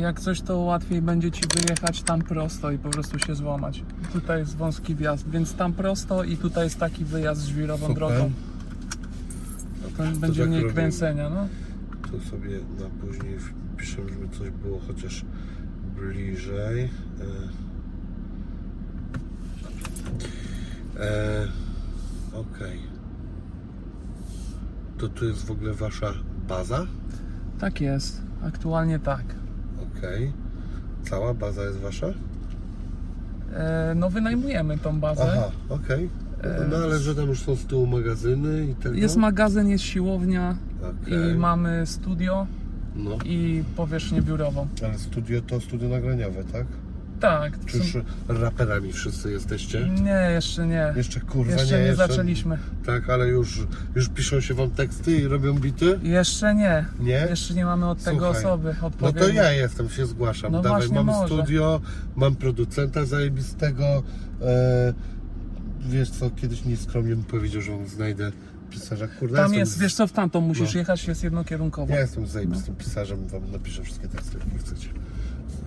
Jak coś, to łatwiej będzie ci wyjechać tam prosto i po prostu się złamać. Tutaj jest wąski wjazd, więc tam prosto i tutaj jest taki wyjazd żwirową Super. drogą. To będzie tak mniej robimy. kręcenia, no. To sobie na później wpiszę, żeby coś było chociaż bliżej. E, e, Okej. To tu jest w ogóle wasza baza? Tak jest. Aktualnie tak. Okej. Cała baza jest wasza? E, no wynajmujemy tą bazę. Aha, okej. No ale że tam już są z tyłu magazyny i tego? Jest magazyn, jest siłownia Okej. i mamy studio No. i powierzchnię biurową. Ale studio to studio nagraniowe, tak? Tak. Czy już raperami wszyscy jesteście? Nie, jeszcze nie. Jeszcze kurwa Jeszcze nie, nie zaczęliśmy. Tak, ale już, już piszą się wam teksty i robią bity? Jeszcze nie. Nie? Jeszcze nie mamy od tego Słuchaj, osoby No odpowiedniej. to ja jestem, się zgłaszam. No Dawaj, mam może. studio, mam producenta zajebistego. E, wiesz co, kiedyś mi skromnie bym powiedział, że znajdę pisarza. Kurde, Tam jest, z- wiesz co, w tamtą musisz No. jechać, jest jednokierunkowo. Ja jestem zajebistym pisarzem, wam napiszę wszystkie teksty, jak chcecie.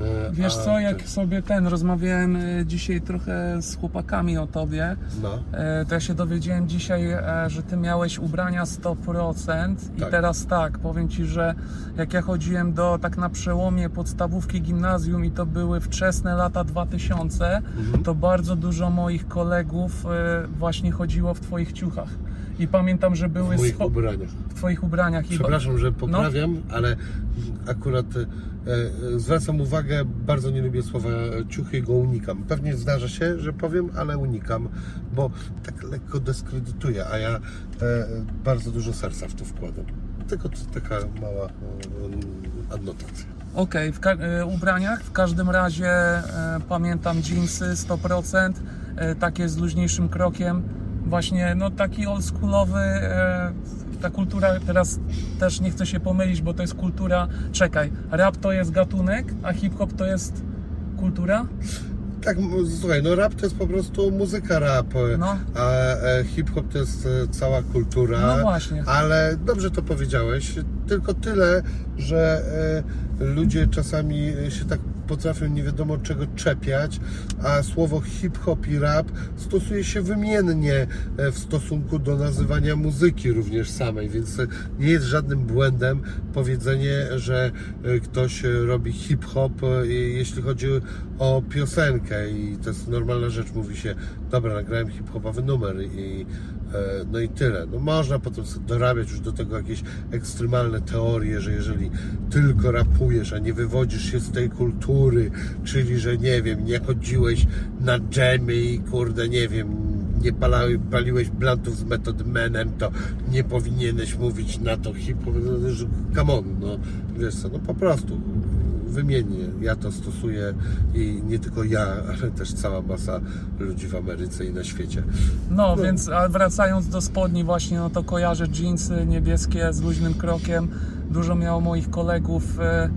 E, Wiesz co, jak ty- sobie ten, rozmawiałem y, dzisiaj trochę z chłopakami o tobie, No, e, to ja się dowiedziałem dzisiaj, e, że ty miałeś ubrania 100% i Tak. teraz tak, powiem ci, że jak ja chodziłem do, tak na przełomie podstawówki, gimnazjum i to były wczesne lata 2000, Mhm. to bardzo dużo moich kolegów e, właśnie chodziło w twoich ciuchach. I pamiętam, że były w moich scho- ubraniach. w twoich ubraniach. Przepraszam, że poprawiam, ale akurat e, e, zwracam uwagę, bardzo nie lubię słowa ciuchy i go unikam. Pewnie zdarza się, że powiem, ale unikam, bo tak lekko dyskredytuję, a ja e, bardzo dużo serca w to wkładam. Tylko taka mała e, adnotacja. Okej, w ka- e, ubraniach w każdym razie e, pamiętam jeansy 100%, e, takie z luźniejszym krokiem. Właśnie no taki oldschoolowy, e, ta kultura teraz też nie chcę się pomylić, bo to jest kultura, czekaj, rap to jest gatunek, a hip-hop to jest kultura? Tak, słuchaj, no rap to jest po prostu muzyka rap, No. a e, hip-hop to jest e, cała kultura. No właśnie. Ale dobrze to powiedziałeś, tylko tyle, że e, ludzie czasami się tak potrafią nie wiadomo czego czepiać, a słowo hip-hop i rap stosuje się wymiennie e, w stosunku do nazywania muzyki również samej, więc e, nie jest żadnym błędem powiedzenie, że e, ktoś robi hip-hop, jeśli chodzi o piosenkę i to jest normalna rzecz, mówi się, dobra, nagrałem hip-hopowy numer i no i tyle. No można potem dorabiać już do tego jakieś ekstremalne teorie, że jeżeli tylko rapujesz, a nie wywodzisz się z tej kultury, czyli że nie wiem, nie chodziłeś na dżemy i kurde, nie wiem, nie palały, paliłeś blantów z Method Manem, to nie powinieneś mówić na to hip-hop, no, że come on, no wiesz co, no po prostu wymiennie. Ja to stosuję i nie tylko ja, ale też cała masa ludzi w Ameryce i na świecie. No, No. więc wracając do spodni właśnie, no to kojarzę jeansy niebieskie z luźnym krokiem. Dużo miało moich kolegów e,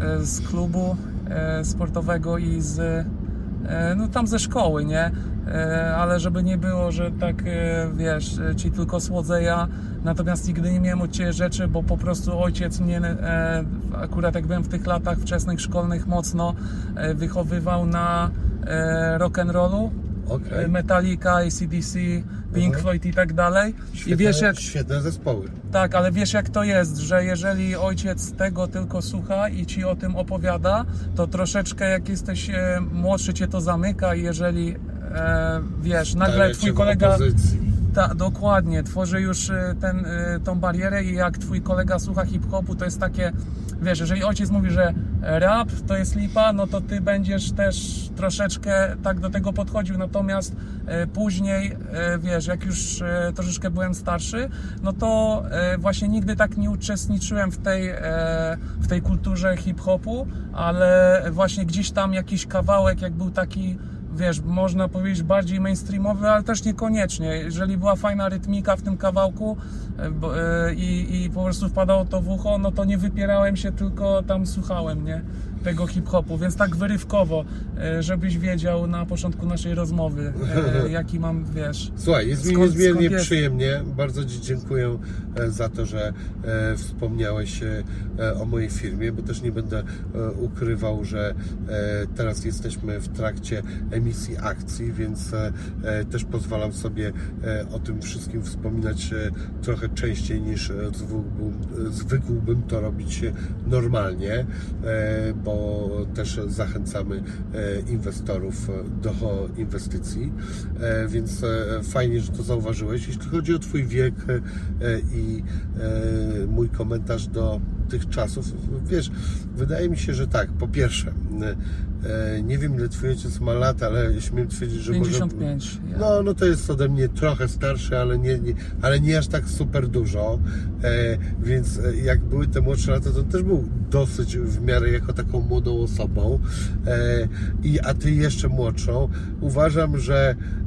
e, z klubu e, sportowego i z no tam ze szkoły, nie? Ale żeby nie było, że tak wiesz, ci tylko słodzę ja, natomiast nigdy nie miałem od Ciebie rzeczy, bo po prostu ojciec mnie e, akurat jak byłem w tych latach wczesnych szkolnych mocno e, wychowywał na e, rock'n'rollu. E, Metallica, ACDC, Pink Mhm. Floyd i tak dalej. Świetne, I wiesz jak, świetne zespoły. tak, ale wiesz jak to jest, że jeżeli ojciec tego tylko słucha i ci o tym opowiada, to troszeczkę jak jesteś e, młodszy cię to zamyka i jeżeli e, wiesz, nagle twój kolega. Ta, dokładnie, tworzy już e, ten, e, tą barierę i jak twój kolega słucha hip-hopu, to jest takie, wiesz, jeżeli ojciec mówi, że rap to jest lipa, no to ty będziesz też troszeczkę tak do tego podchodził, natomiast e, później, wiesz, jak już troszeczkę byłem starszy, no to właśnie nigdy tak nie uczestniczyłem w tej, w tej kulturze hip-hopu, ale właśnie gdzieś tam jakiś kawałek, jak był taki wiesz, można powiedzieć bardziej mainstreamowy, ale też niekoniecznie. Jeżeli była fajna rytmika w tym kawałku e, e, i, i po prostu wpadało to w ucho, no to nie wypierałem się, tylko tam słuchałem, nie? Tego hip-hopu, więc tak wyrywkowo, e, żebyś wiedział na początku naszej rozmowy, e, jaki mam, wiesz... Słuchaj, jest mi niezmiernie jest? przyjemnie. Bardzo Ci dziękuję e, za to, że wspomniałeś o mojej firmie, bo też nie będę ukrywał, że teraz jesteśmy w trakcie emisji akcji, więc też pozwalam sobie o tym wszystkim wspominać trochę częściej niż zwykłbym, to robić normalnie, e, bo też zachęcamy e, inwestorów do inwestycji, E, więc e, fajnie, że to zauważyłeś. Jeśli chodzi o Twój wiek e, i e, mój komentarz do tych czasów, wiesz, wydaje mi się, że tak, po pierwsze, e, nie wiem ile Twój ojciec ma lat, ale śmiem twierdzić, że może... 55. ja. No, no to jest ode mnie trochę starszy, ale nie, nie, ale nie aż tak super dużo. E, więc e, jak były te młodsze lata, to on też był dosyć w miarę jako taką młodą osobą. E, i, a ty jeszcze młodszą. Uważam, że e,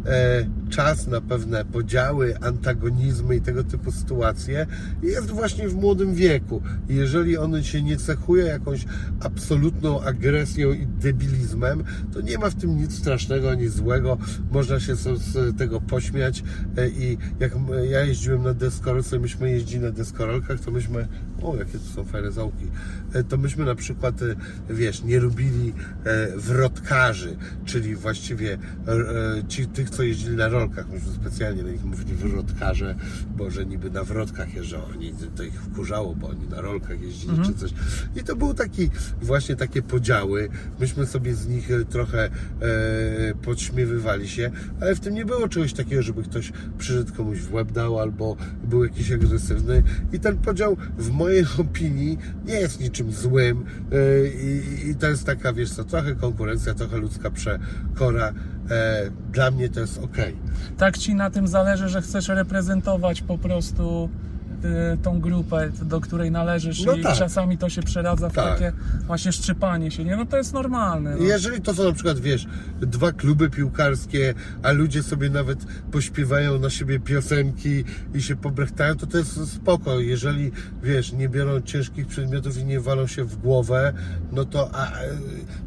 czas na pewne podziały, antagonizmy i tego typu sytuacje jest właśnie w młodym wieku. Jeżeli on się nie cechuje jakąś absolutną agresją i debilizmem, to nie ma w tym nic strasznego ani złego. Można się z, tego pośmiać. E, I jak ja jeździłem na deskorolce, myśmy jeździli na deskorolkach, to myśmy, o jakie to są fajne załki, E, to myśmy na przykład, e, wiesz, nie lubili e, wrotkarzy, czyli właściwie e, e, ci, tych, co jeździli na rolkach. Myśmy specjalnie na nich mówili wrotkarze, bo że niby na wrotkach jeżdżą, oni to ich wkurzało, bo oni na rolkach jeździli czy coś. I to był taki, właśnie takie podziały. Myśmy sobie z nich e, trochę e, podśmiewywali się, ale w tym nie było czegoś takiego, żeby ktoś przyszedł komuś w łeb dał albo był jakiś agresywny. I ten podział w mojej opinii nie jest niczym złym e, i, i to jest taka, wiesz co, trochę konkurencja, trochę ludzka przekora. E, dla mnie to jest ok. tak ci na tym zależy, że chcesz reprezentować po prostu tą grupę, do której należysz No i tak. czasami to się przeradza w Tak. takie właśnie szczypanie się, nie? No to jest normalne. No. Jeżeli to są na przykład, wiesz, dwa kluby piłkarskie, a ludzie sobie nawet pośpiewają na siebie piosenki i się pobrechtają, to to jest spoko. Jeżeli, wiesz, nie biorą ciężkich przedmiotów i nie walą się w głowę, no to a,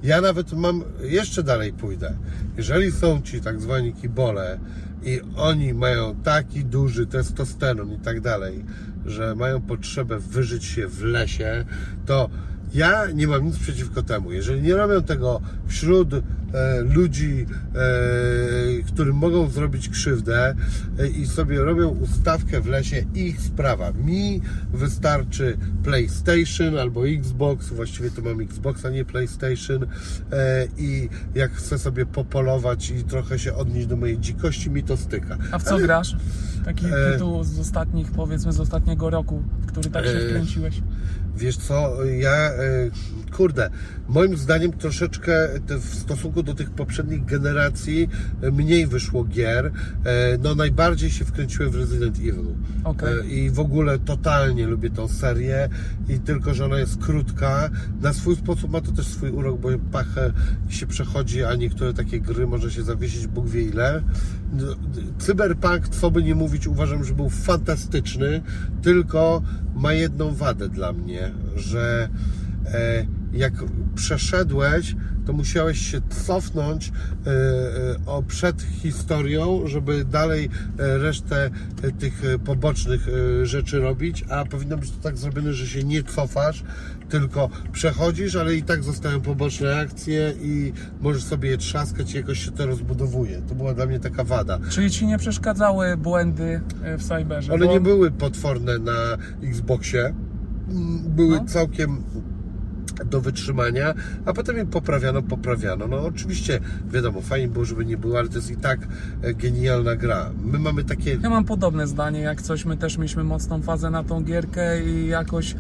ja nawet mam, jeszcze dalej pójdę. Jeżeli są ci tak zwani kibole i oni mają taki duży testosteron i tak dalej, że mają potrzebę wyżyć się w lesie, to ja nie mam nic przeciwko temu. Jeżeli nie robią tego wśród e, ludzi, e, którym mogą zrobić krzywdę e, i sobie robią ustawkę w lesie, ich sprawa. Mi wystarczy PlayStation albo Xbox, właściwie to mam Xbox, a nie PlayStation e, i jak chcę sobie popolować i trochę się odnieść do mojej dzikości, mi to styka. A w co Ale- grasz? Taki E, tytuł z ostatnich, powiedzmy z ostatniego roku, w który tak się E, wkręciłeś. Wiesz co, ja, e, kurde, moim zdaniem troszeczkę w stosunku do tych poprzednich generacji e, mniej wyszło gier. E, No najbardziej się wkręciłem w Resident Evil. Okej. E, I w ogóle totalnie lubię tą serię i tylko, że ona jest krótka. Na swój sposób ma to też swój urok, bo pachę się przechodzi, a niektóre takie gry może się zawiesić Bóg wie ile. No, Cyberpunk, co by nie mówić, uważam, że był fantastyczny, tylko ma jedną wadę dla mnie, że e, jak przeszedłeś, to musiałeś się cofnąć e, e, o przed historią, żeby dalej e, resztę tych pobocznych rzeczy robić, a powinno być to tak zrobione, że się nie cofasz, tylko przechodzisz, ale i tak zostają poboczne akcje i możesz sobie je trzaskać i jakoś się to rozbudowuje. To była dla mnie taka wada. Czyli ci nie przeszkadzały błędy w cyberze? One bo- nie były potworne na Xboxie. Mm, Były No. całkiem do wytrzymania, a potem je poprawiano, poprawiano. No oczywiście, wiadomo, fajnie było, żeby nie było, ale to jest i tak e, genialna gra. My mamy takie... Ja mam podobne zdanie, jak coś, my też mieliśmy mocną fazę na tą gierkę i jakoś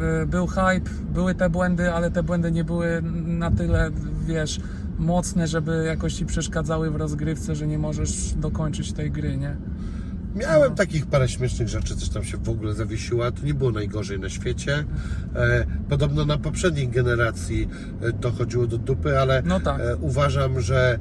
e, był hype, były te błędy, ale te błędy nie były na tyle, wiesz, mocne, żeby jakoś ci przeszkadzały w rozgrywce, że nie możesz dokończyć tej gry, nie? Miałem takich parę śmiesznych rzeczy, coś tam się w ogóle zawiesiła. To nie było najgorzej na świecie. E, podobno na poprzedniej generacji e, to chodziło do dupy, ale No tak. e, uważam, że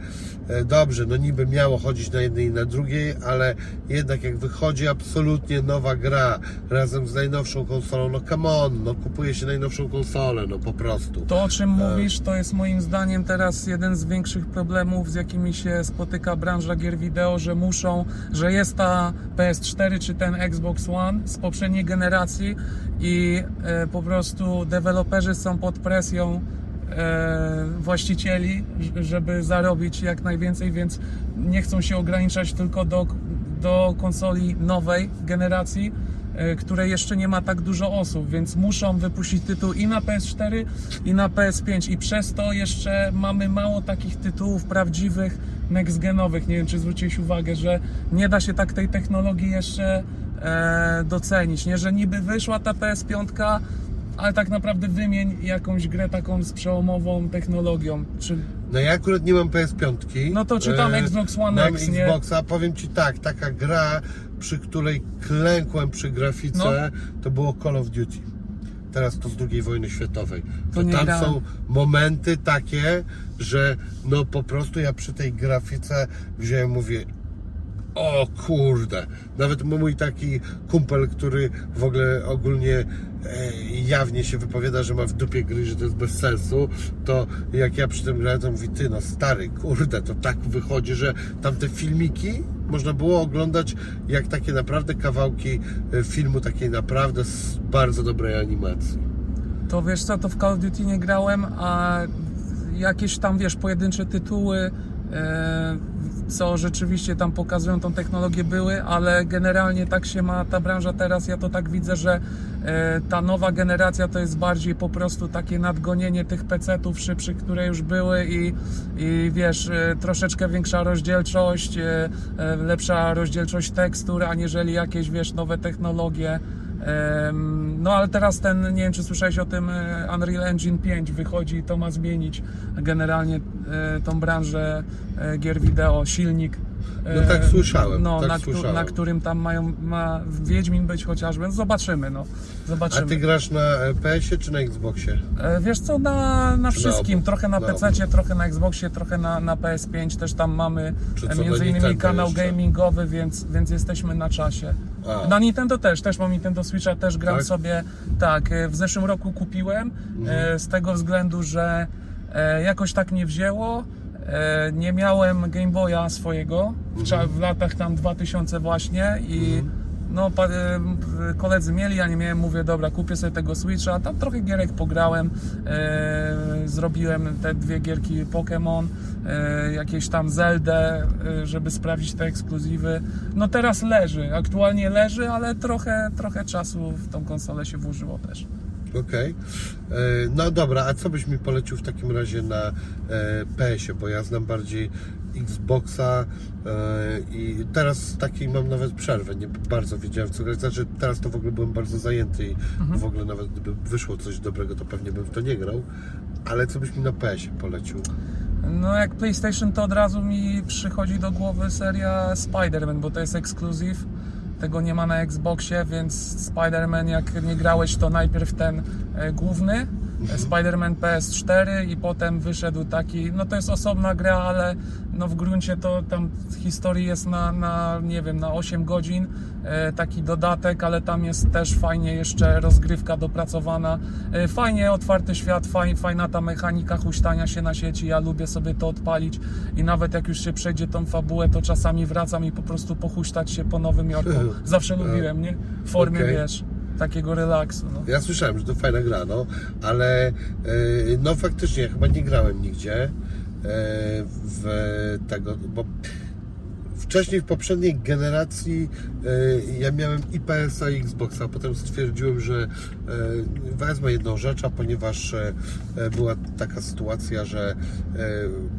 e, dobrze, no niby miało chodzić na jednej i na drugiej, ale jednak jak wychodzi absolutnie nowa gra razem z najnowszą konsolą, no come on, no kupuje się najnowszą konsolę, no po prostu. To, o czym mówisz, to jest moim zdaniem teraz jeden z większych problemów, z jakimi się spotyka branża gier wideo, że muszą, że jest ta PS4 czy ten Xbox One z poprzedniej generacji i e, po prostu deweloperzy są pod presją e, właścicieli, żeby zarobić jak najwięcej, więc nie chcą się ograniczać tylko do, do konsoli nowej generacji, e, której jeszcze nie ma tak dużo osób, więc muszą wypuścić tytuł i na PS4 i na PS5 i przez to jeszcze mamy mało takich tytułów prawdziwych next genowych. Nie wiem, czy zwróciłeś uwagę, że nie da się tak tej technologii jeszcze e, docenić, nie, że niby wyszła ta PS5, ale tak naprawdę wymień jakąś grę taką z przełomową technologią, czy No ja akurat nie mam PS5. No to czytam E, Xbox One mam X, nie? Xboxa, powiem Ci tak, taka gra, przy której klękłem przy grafice, No. to było Call of Duty. Teraz to z II wojny światowej. To tam grałem. są momenty takie, że no po prostu ja przy tej grafice wziąłem, mówię, o kurde, nawet mój taki kumpel, który w ogóle ogólnie e, jawnie się wypowiada, że ma w dupie gry, że to jest bez sensu, to jak ja przy tym grałem, to mówi, ty no stary, kurde, to tak wychodzi, że tamte filmiki można było oglądać jak takie naprawdę kawałki e, filmu, takiej naprawdę bardzo dobrej animacji. To wiesz co, to w Call of Duty nie grałem, a jakieś tam wiesz, pojedyncze tytuły, co rzeczywiście tam pokazują tą technologię były, ale generalnie tak się ma ta branża teraz, ja to tak widzę, że e, ta nowa generacja to jest bardziej po prostu takie nadgonienie tych PC-ów szybszych, które już były i, i wiesz, e, troszeczkę większa rozdzielczość, e, e, lepsza rozdzielczość tekstur, aniżeli jakieś wiesz, nowe technologie. No ale teraz ten, nie wiem czy słyszałeś o tym, e, Unreal Engine 5 wychodzi i to ma zmienić generalnie e, tą branżę e, gier wideo, silnik. No tak słyszałem, No, tak na, słyszałem. na którym tam mają, ma Wiedźmin być chociażby. No, zobaczymy, no. A Zobaczymy. ty grasz na e, PS-ie czy na Xboxie? E, Wiesz co, na, na wszystkim, obu? trochę na Na PC, trochę na Xboxie, trochę na, na PS5, też tam mamy e, między na innymi kanał jeszcze? gamingowy, więc, więc jesteśmy na czasie. A. Na Nintendo też, też mam Nintendo Switcha, też gram Tak? sobie, tak, e, w zeszłym roku kupiłem, Mhm. e, z tego względu, że e, jakoś tak nie wzięło, e, nie miałem Game Boya swojego w, w latach tam 2000 właśnie i no, e, koledzy mieli, ja nie miałem, mówię, dobra, kupię sobie tego Switcha, tam trochę gierek pograłem, e, zrobiłem te dwie gierki Pokémon, e, jakieś tam Zeldę, e, żeby sprawdzić te ekskluzywy. No teraz leży, aktualnie leży, ale trochę, trochę czasu w tą konsolę się włożyło też. Okej. E, No dobra, a co byś mi polecił w takim razie na e, PS-ie? Bo ja znam bardziej Xboxa e, i teraz takiej mam nawet przerwę. Nie bardzo wiedziałem co grać. Znaczy teraz to w ogóle byłem bardzo zajęty i Mhm. w ogóle nawet gdyby wyszło coś dobrego, to pewnie bym w to nie grał. Ale co byś mi na PS-ie polecił? No jak PlayStation to od razu mi przychodzi do głowy seria Spider-Man, bo to jest ekskluzyw. Tego nie ma na Xboxie, więc Spider-Man jak nie grałeś to najpierw ten e, główny, Spider-Man PS4 i potem wyszedł taki, no to jest osobna gra, ale no w gruncie to tam historii jest na, na nie wiem, na 8 godzin, e, taki dodatek, ale tam jest też fajnie jeszcze rozgrywka dopracowana. E, Fajnie otwarty świat, faj, fajna ta mechanika huśtania się na sieci, ja lubię sobie to odpalić i nawet jak już się przejdzie tą fabułę, to czasami wracam i po prostu pochuśtać się po Nowym Jorku. Zawsze lubiłem, nie? W formie, Okej. wiesz, takiego relaksu. No. Ja słyszałem, że to fajna gra, no, ale e, no faktycznie ja chyba nie grałem nigdzie e, w tego, bo wcześniej w poprzedniej generacji ja miałem i PS-a i Xboxa, potem stwierdziłem, że e, wezmę jedną rzecz, a ponieważ e, e, była taka sytuacja, że e,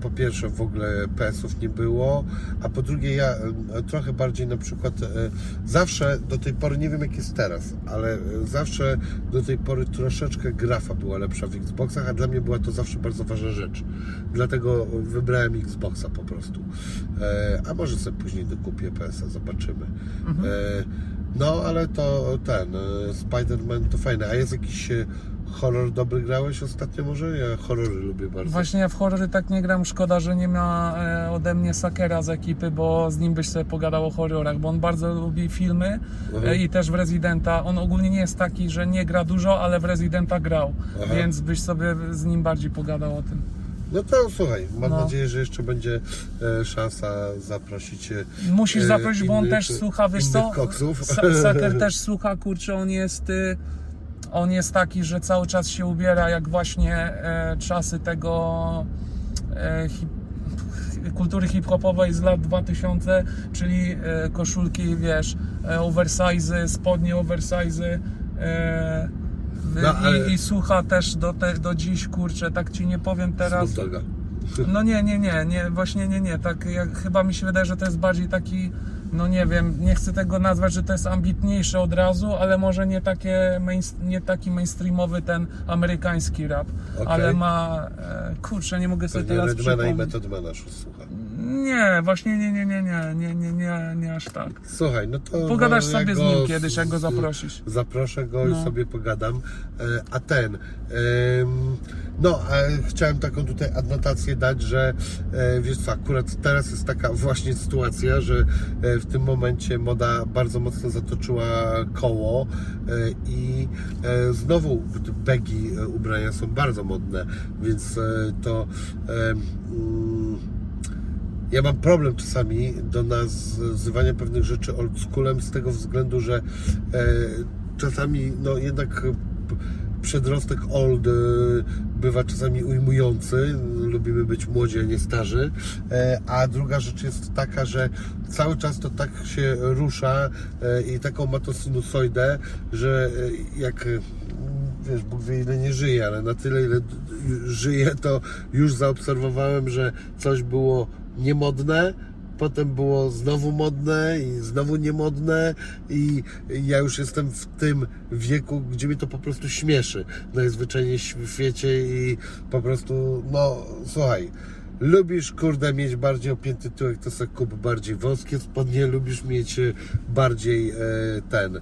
po pierwsze w ogóle PS-ów nie było, a po drugie ja e, trochę bardziej na przykład e, zawsze do tej pory, nie wiem jak jest teraz, ale e, zawsze do tej pory troszeczkę grafa była lepsza w Xboxach, a dla mnie była to zawsze bardzo ważna rzecz. Dlatego wybrałem Xboxa po prostu. E, a może sobie później dokupię PS-a, zobaczymy. E, no, ale to ten e, Spider-Man to fajne. A jest jakiś e, Horror dobry grałeś ostatnio może? Ja horrory lubię bardzo. Właśnie ja w horrory tak nie gram, szkoda, że nie ma ode mnie Sakera z ekipy, bo z nim byś sobie pogadał o horrorach, bo on bardzo lubi filmy Mhm. e, i też w Residenta. On ogólnie nie jest taki, że nie gra dużo, ale w Residenta grał, Aha. więc byś sobie z nim bardziej pogadał o tym. No to słuchaj, mam No. nadzieję, że jeszcze będzie e, szansa zaprosić cię. Musisz e, zaprosić, bo on innych- też słucha, wiesz co? koksów. Sa- Saker też słucha, kurczę, on jest, y, on jest taki, że cały czas się ubiera jak właśnie e, czasy tego e, hip, kultury hip-hopowej z lat 2000, czyli e, koszulki, wiesz, e, oversize, spodnie oversize, e, No, ale- i, i słucha też do, te, do dziś, kurczę, tak ci nie powiem teraz. Snoop Dogga. No nie, nie, nie, nie, właśnie nie, nie, tak jak, chyba mi się wydaje, że to jest bardziej taki, no nie wiem, nie chcę tego nazwać, że to jest ambitniejsze od razu, ale może nie, takie nie taki mainstreamowy ten amerykański rap, Okej. ale ma, e, kurczę, nie mogę sobie Pewnie teraz Redmana i przypomnieć. Method Mana słucha. Nie, właśnie nie, nie, nie, nie, nie, nie, nie, nie aż tak. Słuchaj, no to... Pogadasz no, sobie z nim kiedyś, jak go zaprosisz. Zaproszę go i No. sobie pogadam. E, A ten... No, a chciałem taką tutaj adnotację dać, że e, wiesz co, akurat teraz jest taka właśnie sytuacja, że e, w tym momencie moda bardzo mocno zatoczyła koło e, i e, znowu begi e, ubrania są bardzo modne, więc e, to ja mam problem czasami do nazywania pewnych rzeczy oldschoolem z tego względu, że e, czasami no jednak przedrostek old e, bywa czasami ujmujący, lubimy być młodzi, a nie starzy, e, a druga rzecz jest taka, że cały czas to tak się rusza i taką ma to sinusoidę, że jak wiesz, Bóg wie ile nie żyje, ale na tyle ile żyję, to już zaobserwowałem, że coś było niemodne, potem było znowu modne i znowu niemodne i ja już jestem w tym wieku, gdzie mnie to po prostu śmieszy najzwyczajniej w świecie i po prostu, no słuchaj, Lubisz, kurde, mieć bardziej opięty tyłek, to sobie kup bardziej wąskie spodnie, lubisz mieć e, bardziej e, ten, e,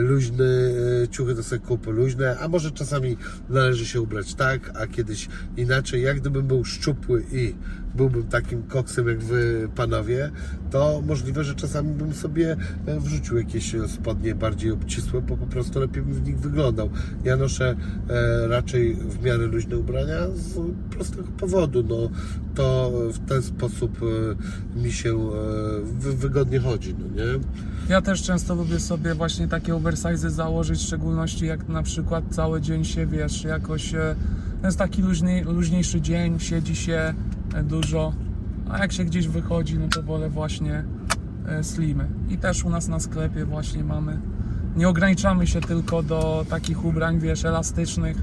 luźny e, ciuchy, to sobie kup luźne, a może czasami należy się ubrać tak, a kiedyś inaczej. Jak gdybym był szczupły i byłbym takim koksem jak wy, panowie, to możliwe, że czasami bym sobie e, wrzucił jakieś e, spodnie bardziej obcisłe, bo po prostu lepiej bym w nich wyglądał. Ja noszę e, raczej w miarę luźne ubrania z prostego powodu, no to w ten sposób mi się wy- wygodnie chodzi, no nie? Ja też często lubię sobie właśnie takie oversize założyć, w szczególności jak na przykład cały dzień się, wiesz, jakoś to jest taki luźny, luźniejszy dzień, siedzi się e, dużo, a jak się gdzieś wychodzi, no to wolę właśnie e, slimy. I też u nas na sklepie właśnie mamy, nie ograniczamy się tylko do takich ubrań, wiesz, elastycznych,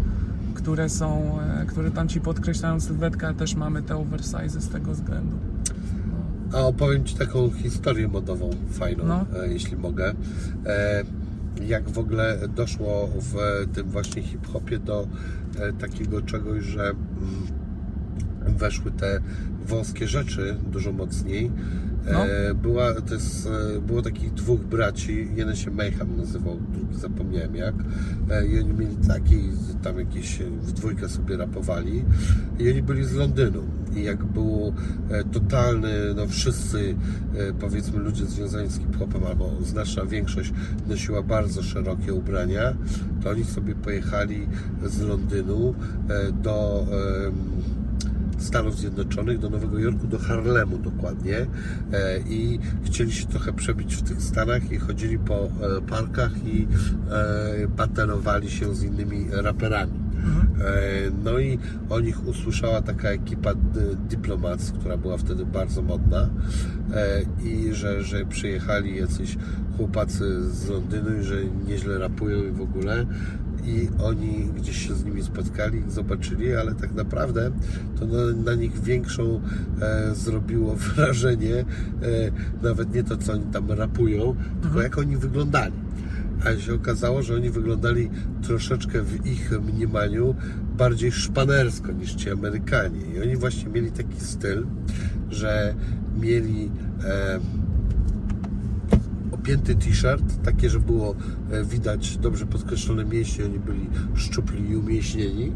które są, e, które tam Ci podkreślają sylwetkę, ale też mamy te oversize z tego względu. A opowiem Ci taką historię modową fajną, No. jeśli mogę. E, jak w ogóle doszło w tym właśnie hip-hopie do takiego czegoś, że mm, weszły te wąskie rzeczy dużo mocniej. No. E, była, to jest, e, było takich dwóch braci, jeden się Mayhem nazywał, drugi zapomniałem jak. E, I oni mieli taki, tam jakieś w dwójkę sobie rapowali. I oni byli z Londynu. I jak był totalny, no wszyscy powiedzmy ludzie związani z hip-hopem, albo znaczna większość nosiła bardzo szerokie ubrania, to oni sobie pojechali z Londynu do Stanów Zjednoczonych, do Nowego Jorku, do Harlemu dokładnie e, i chcieli się trochę przebić w tych Stanach i chodzili po e, parkach i e, batalowali się z innymi raperami. E, No i o nich usłyszała taka ekipa d- Diplomats, która była wtedy bardzo modna e, i że, że przyjechali jacyś chłopacy z Londynu i że nieźle rapują i w ogóle i oni gdzieś się z nimi spotkali, ich zobaczyli, ale tak naprawdę to na, na nich większą e, zrobiło wrażenie e, nawet nie to, co oni tam rapują, tylko jak oni wyglądali. A się okazało, że oni wyglądali troszeczkę w ich mniemaniu bardziej szpanersko niż ci Amerykanie. I oni właśnie mieli taki styl, że mieli e, opięty t-shirt, takie, że było e, widać dobrze podkreślone mięśnie, oni byli szczupli i umięśnieni.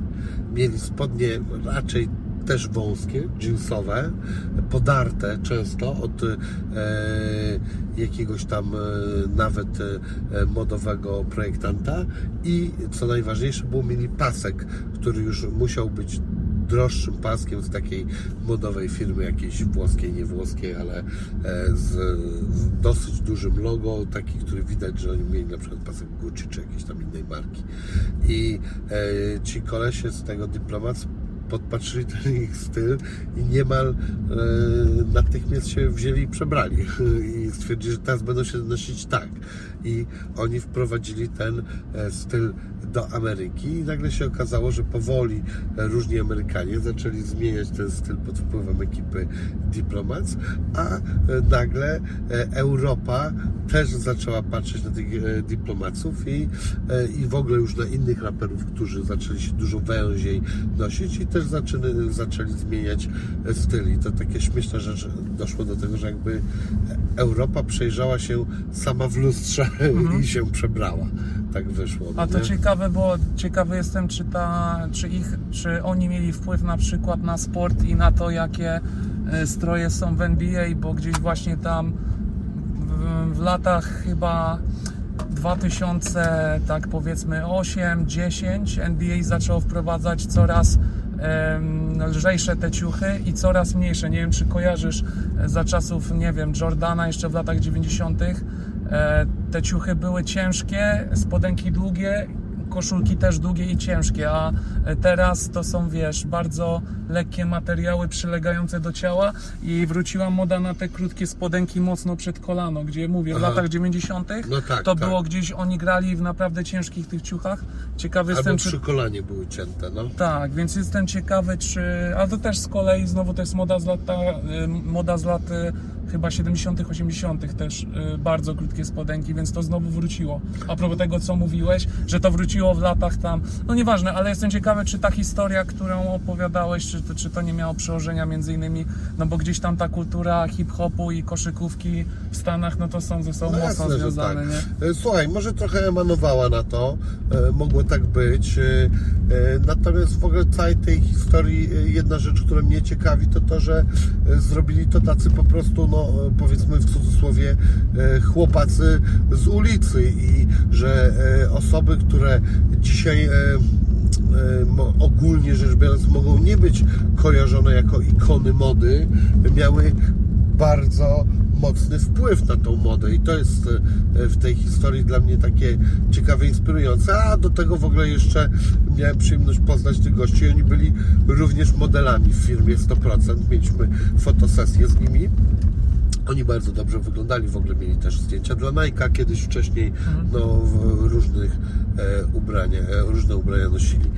Mieli spodnie raczej też wąskie, jeansowe, podarte często od e, jakiegoś tam e, nawet e, modowego projektanta i co najważniejsze było mieli pasek, który już musiał być droższym paskiem z takiej modowej firmy jakiejś włoskiej, nie włoskiej, ale e, z, dosyć dużym logo, taki, który widać, że oni mieli na przykład pasek Gucci czy jakiejś tam innej marki. I e, ci kolesie z tego dyplomat podpatrzyli ten ich styl i niemal e, natychmiast się wzięli i przebrali i stwierdzili, że teraz będą się nosić tak. I oni wprowadzili ten e, styl do Ameryki i nagle się okazało, że powoli e, różni Amerykanie zaczęli zmieniać ten styl pod wpływem ekipy Diplomats, a e, nagle Europa też zaczęła patrzeć na tych Diplomaców i, i w ogóle już na innych raperów, którzy zaczęli się dużo węziej nosić i też zaczęli, zaczęli zmieniać styl. I to takie śmieszne rzeczy doszło do tego, że jakby Europa przejrzała się sama w lustrze i się przebrała. Tak wyszło. Mhm. A to nie? ciekawe, bo ciekawy jestem, czy, ta, czy, ich, czy oni mieli wpływ na przykład na sport i na to, jakie e, stroje są w NBA, bo gdzieś właśnie tam w, w latach chyba 2000, tak powiedzmy 8, 10 NBA zaczęło wprowadzać coraz lżejsze te ciuchy i coraz mniejsze. Nie wiem, czy kojarzysz e, za czasów, nie wiem, Jordana jeszcze w latach 90. E, te ciuchy były ciężkie, spodenki długie, koszulki też długie i ciężkie, a teraz to są, wiesz, bardzo lekkie materiały przylegające do ciała i wróciła moda na te krótkie spodenki mocno przed kolano, gdzie mówię, w Aha. latach 90. No tak, to tak. było gdzieś, oni grali w naprawdę ciężkich tych ciuchach. Ciekawy Albo jestem, czy przy kolanie były cięte, no. tak, więc jestem ciekawy, czy. Ale to też z kolei znowu to jest moda z lat, y, moda z lat y, chyba 70., 80. też y, bardzo krótkie spodenki, więc to znowu wróciło. A propos tego, co mówiłeś, że to wróciło w latach tam. No nieważne, ale jestem ciekawy, czy ta historia, którą opowiadałeś, czy to, czy to nie miało przełożenia między innymi, no bo gdzieś tam ta kultura hip-hopu i koszykówki w Stanach, no to są ze sobą No mocno jasne, związane, tak. nie? E, Słuchaj, może trochę emanowała na to, e, mogło tak być. e, Natomiast w ogóle całej tej historii jedna rzecz, która mnie ciekawi, to to, że zrobili to tacy po prostu, no e, powiedzmy w cudzysłowie, e, chłopacy z ulicy i że e, osoby, które dzisiaj ogólnie rzecz biorąc mogą nie być kojarzone jako ikony mody, miały bardzo mocny wpływ na tą modę i to jest e, w tej historii dla mnie takie ciekawe, inspirujące. A do tego w ogóle jeszcze miałem przyjemność poznać tych gości. Oni byli również modelami w firmie 100%. Mieliśmy fotosesję z nimi. Oni bardzo dobrze wyglądali, w ogóle mieli też zdjęcia dla Nike'a kiedyś wcześniej, no w różnych e, ubraniach, e, różne ubrania nosili.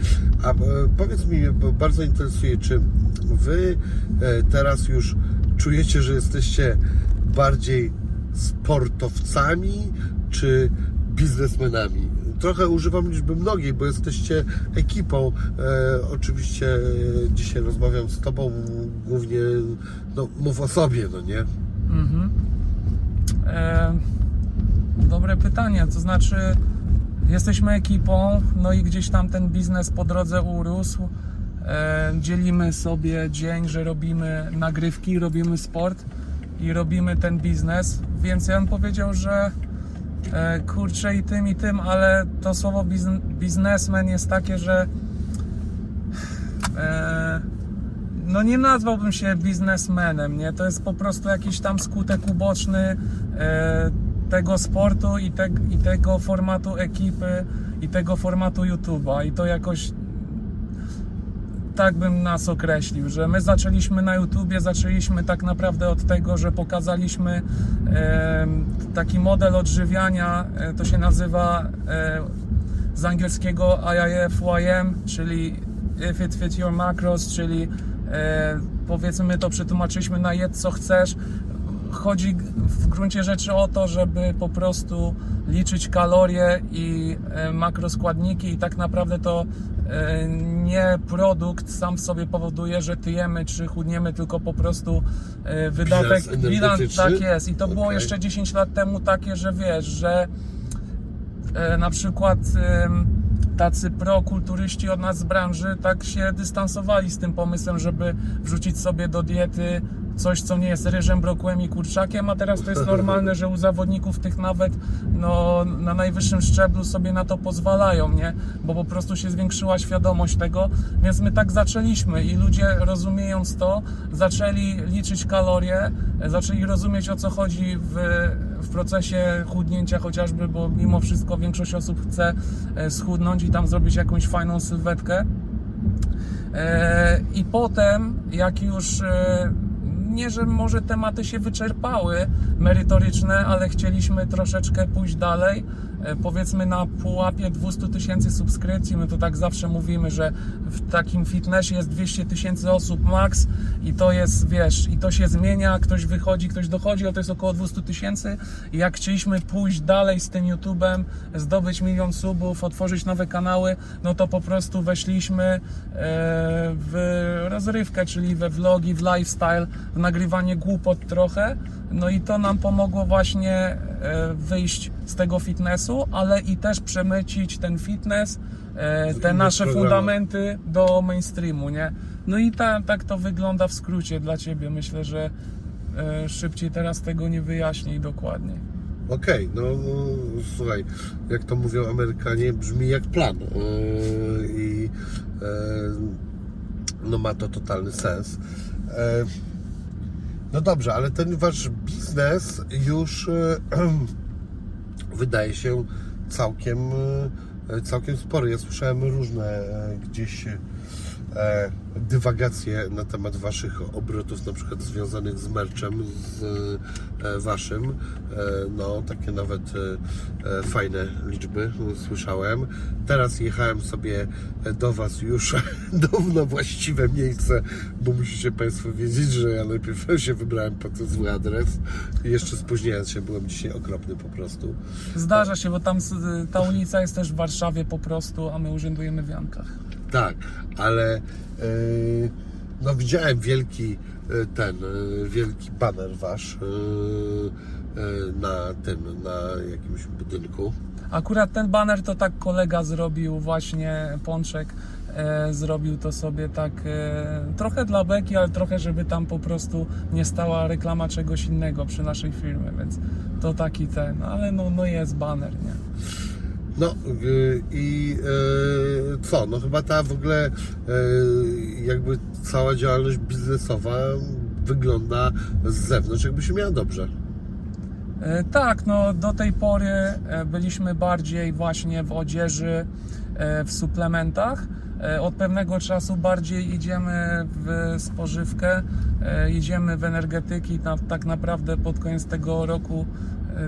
A e, powiedz mi, bardzo interesuje, czy Wy e, teraz już czujecie, że jesteście bardziej sportowcami, czy biznesmenami? Trochę używam liczby mnogiej, bo jesteście ekipą. E, oczywiście dzisiaj rozmawiam z Tobą głównie, no mów o sobie, no nie? Mhm. E, dobre pytanie, to znaczy jesteśmy ekipą, no i gdzieś tam ten biznes po drodze urósł. E, dzielimy sobie dzień, że robimy nagrywki, robimy sport i robimy ten biznes, więc ja bym powiedział, że e, kurczę i tym i tym, ale to słowo bizn- biznesmen jest takie, że e, no nie nazwałbym się biznesmenem, nie? To jest po prostu jakiś tam skutek uboczny e, tego sportu i, te, i tego formatu ekipy i tego formatu YouTube'a i to jakoś tak bym nas określił, że my zaczęliśmy na YouTubie, zaczęliśmy tak naprawdę od tego, że pokazaliśmy taki model odżywiania, e, to się nazywa e, z angielskiego IIF-YM, czyli If It Fit Your Macros, czyli e, powiedzmy my to przetłumaczyliśmy na jedz co chcesz. Chodzi w gruncie rzeczy o to, żeby po prostu liczyć kalorie i e, makroskładniki i tak naprawdę to e, nie produkt sam w sobie powoduje, że tyjemy czy chudniemy, tylko po prostu e, wydatek, energetyczny? tak jest. I to było Okej. jeszcze 10 lat temu takie, że wiesz, że na przykład tacy prokulturyści od nas z branży tak się dystansowali z tym pomysłem, żeby wrzucić sobie do diety coś, co nie jest ryżem, brokułem i kurczakiem, a teraz to jest normalne, że u zawodników tych nawet no, na najwyższym szczeblu sobie na to pozwalają, nie? Bo po prostu się zwiększyła świadomość tego, więc my tak zaczęliśmy i ludzie rozumiejąc to, zaczęli liczyć kalorie, e, zaczęli rozumieć o co chodzi w, w procesie chudnięcia chociażby, bo mimo wszystko większość osób chce e, schudnąć i tam zrobić jakąś fajną sylwetkę. E, I potem, jak już e, nie, że może tematy się wyczerpały merytoryczne, ale chcieliśmy troszeczkę pójść dalej. E, Powiedzmy na pułapie 200 tysięcy subskrypcji, my to tak zawsze mówimy, że w takim fitnessie jest 200 tysięcy osób max i to jest, wiesz, i to się zmienia, ktoś wychodzi, ktoś dochodzi, ale to jest około 200 tysięcy jak chcieliśmy pójść dalej z tym YouTube'em, zdobyć milion subów, otworzyć nowe kanały, no to po prostu weszliśmy e, w rozrywkę, czyli we vlogi, w lifestyle, w nagrywanie głupot trochę. No i to nam pomogło właśnie e, wyjść z tego fitnessu, ale i też przemycić ten fitness, e, te nasze fundamenty do mainstreamu, nie? No i ta, tak to wygląda w skrócie dla Ciebie. Myślę, że e, szybciej teraz tego nie wyjaśnię dokładnie. Okej, no, no słuchaj, jak to mówią Amerykanie, brzmi jak plan Yy, i yy, no ma to totalny sens. Yy, no dobrze, ale ten wasz biznes już yy, wydaje się całkiem, yy, całkiem spory. Ja słyszałem różne yy, gdzieś dywagacje na temat waszych obrotów, na przykład związanych z merczem, z e, waszym. E, No, takie nawet e, e, fajne liczby słyszałem. Teraz jechałem sobie do was już na właściwe miejsce, bo musicie Państwo wiedzieć, że ja najpierw się wybrałem po ten zły adres jeszcze spóźniając się, byłem dzisiaj okropny po prostu. Zdarza się, bo tam ta ulica jest też w Warszawie po prostu, a my urzędujemy w Jankach. Tak, ale e, no widziałem wielki e, ten, e, wielki baner wasz na tym, na jakimś budynku. Akurat ten baner to tak kolega zrobił, właśnie Pączek e, zrobił to sobie tak e, trochę dla beki, ale trochę, żeby tam po prostu nie stała reklama czegoś innego przy naszej firmie, więc to taki ten, ale no, no jest baner, nie? No y, i e, co, no chyba ta w ogóle e, jakby cała działalność biznesowa wygląda z zewnątrz, jakby się miała dobrze. E, Tak, no do tej pory byliśmy bardziej właśnie w odzieży, w suplementach. Od pewnego czasu bardziej idziemy w spożywkę, idziemy w energetyki. Tak naprawdę pod koniec tego roku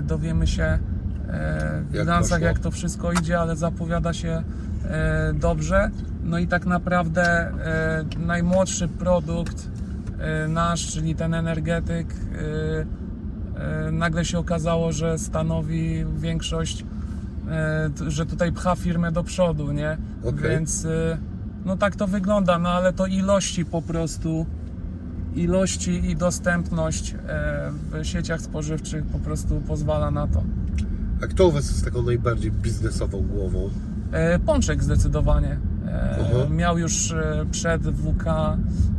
dowiemy się Jak bilansach, poszło. jak to wszystko idzie, ale zapowiada się e, dobrze. No i tak naprawdę e, najmłodszy produkt e, nasz, czyli ten energetyk, e, e, nagle się okazało, że stanowi większość, e, że tutaj pcha firmę do przodu, nie? Okej. Więc e, no tak to wygląda, no ale to ilości po prostu, ilości i dostępność e, w sieciach spożywczych po prostu pozwala na to. A kto u Was jest taką najbardziej biznesową głową? E, Pączek zdecydowanie. E. Miał już e, przed WK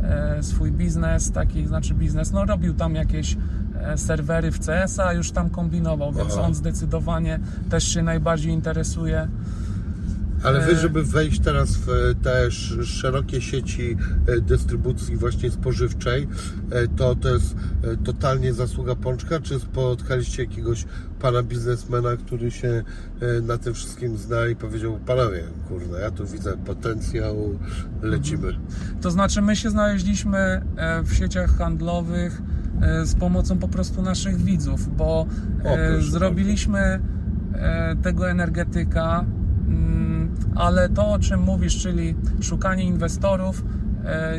e, swój biznes, taki znaczy biznes, no robił tam jakieś e, serwery w CS, a już tam kombinował, więc Aha. on zdecydowanie też się najbardziej interesuje. Ale wy, E. żeby wejść teraz w e, te sz- szerokie sieci e, dystrybucji właśnie spożywczej, to to jest totalnie zasługa Pączka, czy spotkaliście jakiegoś pana biznesmena, który się na tym wszystkim zna i powiedział, panowie, kurde, ja tu widzę potencjał, lecimy. To znaczy, my się znaleźliśmy w sieciach handlowych z pomocą po prostu naszych widzów, bo proszę zrobiliśmy tego energetyka, mm, ale to, o czym mówisz, czyli szukanie inwestorów, e,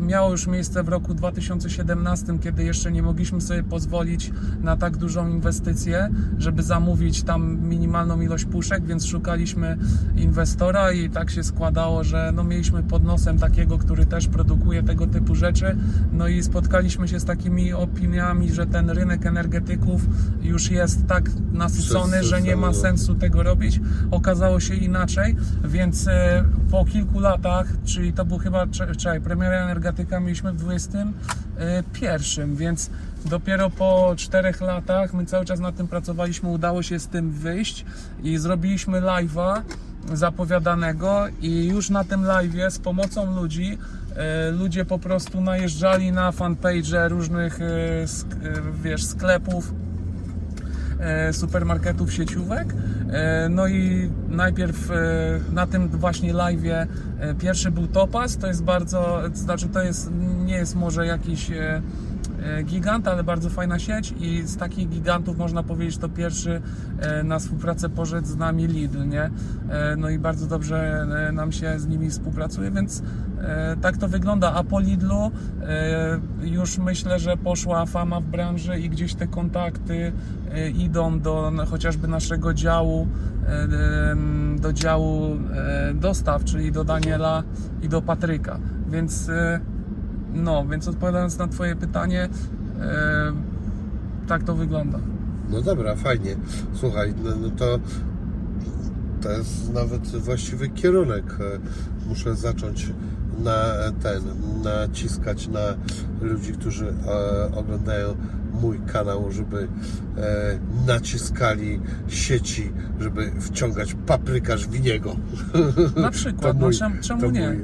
miało już miejsce w roku 2017, kiedy jeszcze nie mogliśmy sobie pozwolić na tak dużą inwestycję, żeby zamówić tam minimalną ilość puszek, więc szukaliśmy inwestora i tak się składało, że no mieliśmy pod nosem takiego, który też produkuje tego typu rzeczy. No i spotkaliśmy się z takimi opiniami, że ten rynek energetyków już jest tak nasycony, że nie ma sensu tego robić. Okazało się inaczej, więc e, po kilku latach, czyli to był chyba, cze- czekaj, premiera energetyka mieliśmy w 21, więc dopiero po czterech latach, my cały czas nad tym pracowaliśmy, udało się z tym wyjść i zrobiliśmy live'a zapowiadanego i już na tym live'ie z pomocą ludzi e, ludzie po prostu najeżdżali na fanpage różnych e, e, wiesz, sklepów supermarketów, sieciówek. E, No i najpierw e, na tym właśnie live'ie e, pierwszy był Topaz, to jest bardzo, to znaczy to jest, nie jest może jakiś e, e, gigant, ale bardzo fajna sieć i z takich gigantów można powiedzieć to pierwszy e, na współpracę poszedł z nami Lidl, nie? E, No i bardzo dobrze e, nam się z nimi współpracuje, więc e, tak to wygląda, a po Lidlu e, już myślę, że poszła fama w branży i gdzieś te kontakty e, idą do chociażby naszego działu, e, do działu e, dostaw, czyli do Daniela i do Patryka. Więc e, no, więc odpowiadając na Twoje pytanie, e, tak to wygląda. No dobra, fajnie. Słuchaj, no, no to to jest nawet właściwy kierunek. E, Muszę zacząć na ten, naciskać na ludzi, którzy e, oglądają mój kanał, żeby e, naciskali sieci, żeby wciągać paprykarz winiego. Na przykład, no czem- czemu to nie? Mój,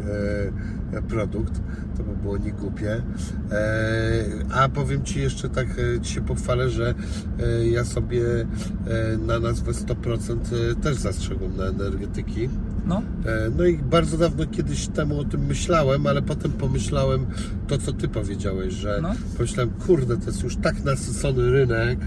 e, produkt, było nie głupie. E, a powiem Ci jeszcze tak, e, Ci się pochwalę, że e, ja sobie na nazwę 100% e, też zastrzegłem na energetyki. No, E, No i bardzo dawno kiedyś temu o tym myślałem, ale potem pomyślałem to, co Ty powiedziałeś, że No. pomyślałem, kurde, to jest już tak nasycony rynek,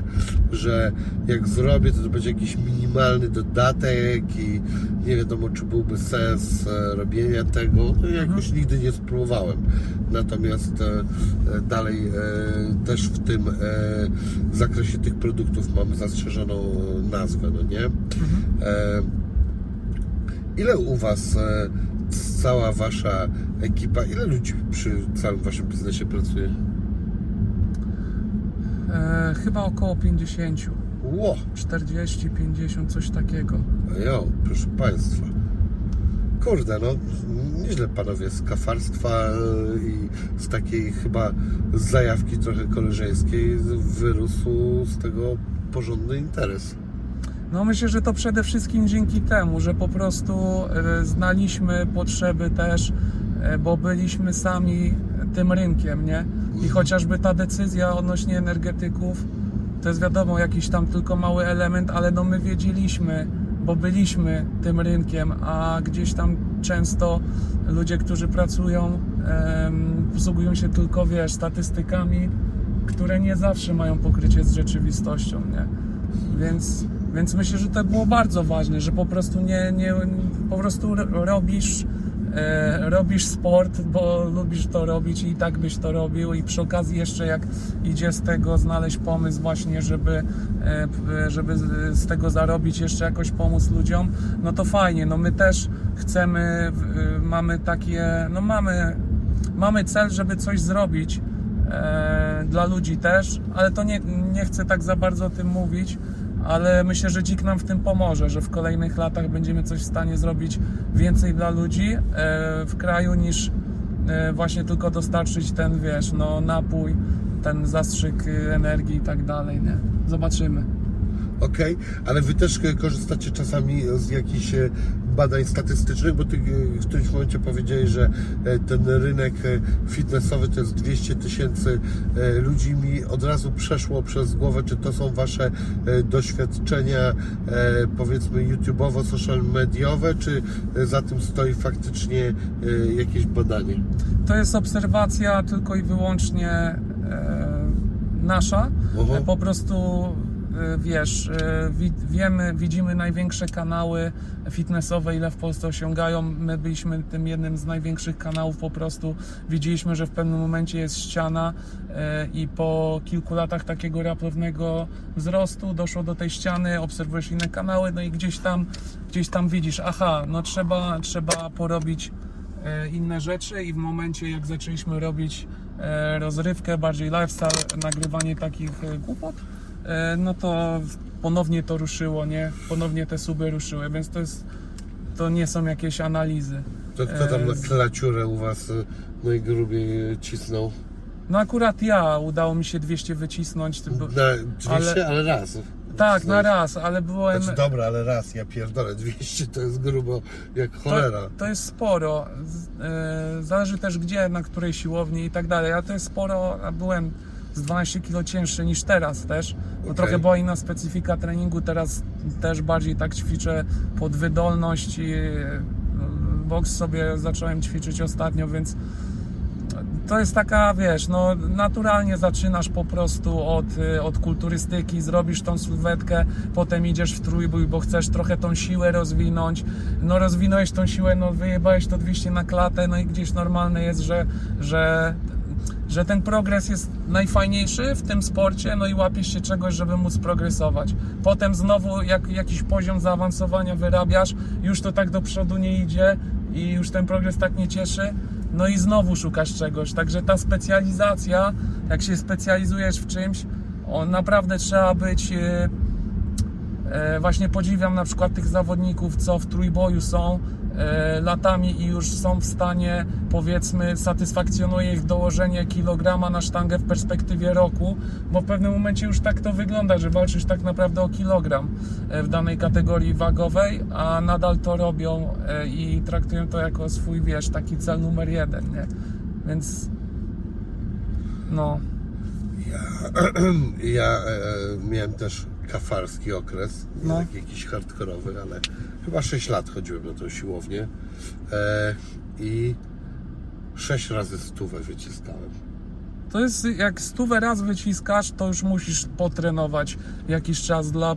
że jak zrobię, to to będzie jakiś minimalny dodatek i nie wiadomo, czy byłby sens e, robienia tego. No i jakoś nigdy nie spróbowałem. Natomiast e, dalej też w tym zakresie tych produktów mamy zastrzeżoną nazwę, no nie? E, Ile u Was e, cała Wasza ekipa, ile ludzi przy całym Waszym biznesie pracuje? e, chyba około 50, Ło, 40, 50, coś takiego. jo, proszę Państwa. Kurde, no nieźle panowie z kafarstwa e, i z takiej chyba zajawki trochę koleżeńskiej wyrósł z tego porządny interes. No myślę, że to przede wszystkim dzięki temu, że po prostu e, znaliśmy potrzeby też, e, bo byliśmy sami tym rynkiem, nie? I chociażby ta decyzja odnośnie energetyków, to jest wiadomo jakiś tam tylko mały element, ale no my wiedzieliśmy, bo byliśmy tym rynkiem, a gdzieś tam często ludzie, którzy pracują, posługują się tylko, wiesz, statystykami, które nie zawsze mają pokrycie z rzeczywistością, nie? Więc, więc myślę, że to było bardzo ważne, że po prostu nie, nie po prostu ro- robisz, e, robisz sport, bo lubisz to robić i tak byś to robił. I przy okazji jeszcze jak idzie z tego znaleźć pomysł właśnie, żeby, e, żeby z- tego zarobić, jeszcze jakoś pomóc ludziom, no to fajnie, no my też chcemy, w- mamy takie, no mamy, mamy cel, żeby coś zrobić, e, dla ludzi też, ale to nie, nie chcę tak za bardzo o tym mówić, ale myślę, że dzik nam w tym pomoże, że w kolejnych latach będziemy coś w stanie zrobić więcej dla ludzi e, w kraju niż e, właśnie tylko dostarczyć ten, wiesz, no napój, ten zastrzyk y, energii i tak dalej, nie? Zobaczymy. Okej, ale Wy też korzystacie czasami z jakichś e, badań statystycznych, bo Ty e, w którymś momencie powiedziałeś, że e, ten rynek e, fitnessowy to jest 200 tysięcy ludzi. Mi od razu przeszło przez głowę, czy to są Wasze doświadczenia powiedzmy YouTube'owo, social mediowe, czy za tym stoi faktycznie jakieś badanie? To jest obserwacja tylko i wyłącznie nasza. Oho. E, Po prostu wiesz, y, wi- wiemy, widzimy największe kanały fitnessowe, ile w Polsce osiągają. My byliśmy tym jednym z największych kanałów po prostu. Widzieliśmy, że w pewnym momencie jest ściana y, i po kilku latach takiego raptownego wzrostu doszło do tej ściany, obserwujesz inne kanały, no i gdzieś tam, gdzieś tam widzisz, aha, no trzeba, trzeba porobić inne rzeczy i w momencie jak zaczęliśmy robić rozrywkę, bardziej lifestyle, nagrywanie takich głupot, no to ponownie to ruszyło, nie? Ponownie te suby ruszyły, więc to jest, to nie są jakieś analizy. To kto tam na E, klaciurę u Was y, najgrubiej cisnął? No akurat ja, udało mi się 200 wycisnąć, Na 200, ale, ale- raz. tak, na raz, ale byłem... Znaczy dobra, ale raz, ja pierdolę, 200 to jest grubo jak cholera. To, to jest sporo. E, Zależy też gdzie, na której siłowni i tak dalej. A to jest sporo, a byłem z 12 kg cięższy niż teraz też. Bo Okej. trochę była inna specyfika treningu. Teraz też bardziej tak ćwiczę pod wydolność i e, boks sobie zacząłem ćwiczyć ostatnio, więc to jest taka, wiesz, no naturalnie zaczynasz po prostu od, y, od kulturystyki, zrobisz tą sylwetkę, potem idziesz w trójbój, bo chcesz trochę tą siłę rozwinąć. No rozwinąłeś tą siłę, no wyjebałeś to 200 na klatę, no i gdzieś normalne jest, że, że, że ten progres jest najfajniejszy w tym sporcie, no i łapiesz się czegoś, żeby móc progresować. Potem znowu jak jakiś poziom zaawansowania wyrabiasz, już to tak do przodu nie idzie i już ten progres tak nie cieszy, no i znowu szukasz czegoś. Także ta specjalizacja, jak się specjalizujesz w czymś, o, naprawdę trzeba być. e, e, właśnie podziwiam na przykład tych zawodników, co w trójboju są latami i już są w stanie, powiedzmy, satysfakcjonuje ich dołożenie kilograma na sztangę w perspektywie roku, bo w pewnym momencie już tak to wygląda, że walczysz tak naprawdę o kilogram e, w danej kategorii wagowej, a nadal to robią e, i traktują to jako swój, wiesz, taki cel numer jeden, nie? Więc no, Ja e, miałem też kafarski okres, nie No. taki jakiś hardkorowy, ale chyba 6 lat chodziłem na tą siłownię e, i 6 razy stówę wyciskałem. To jest jak stówę raz wyciskasz, to już musisz potrenować jakiś czas dla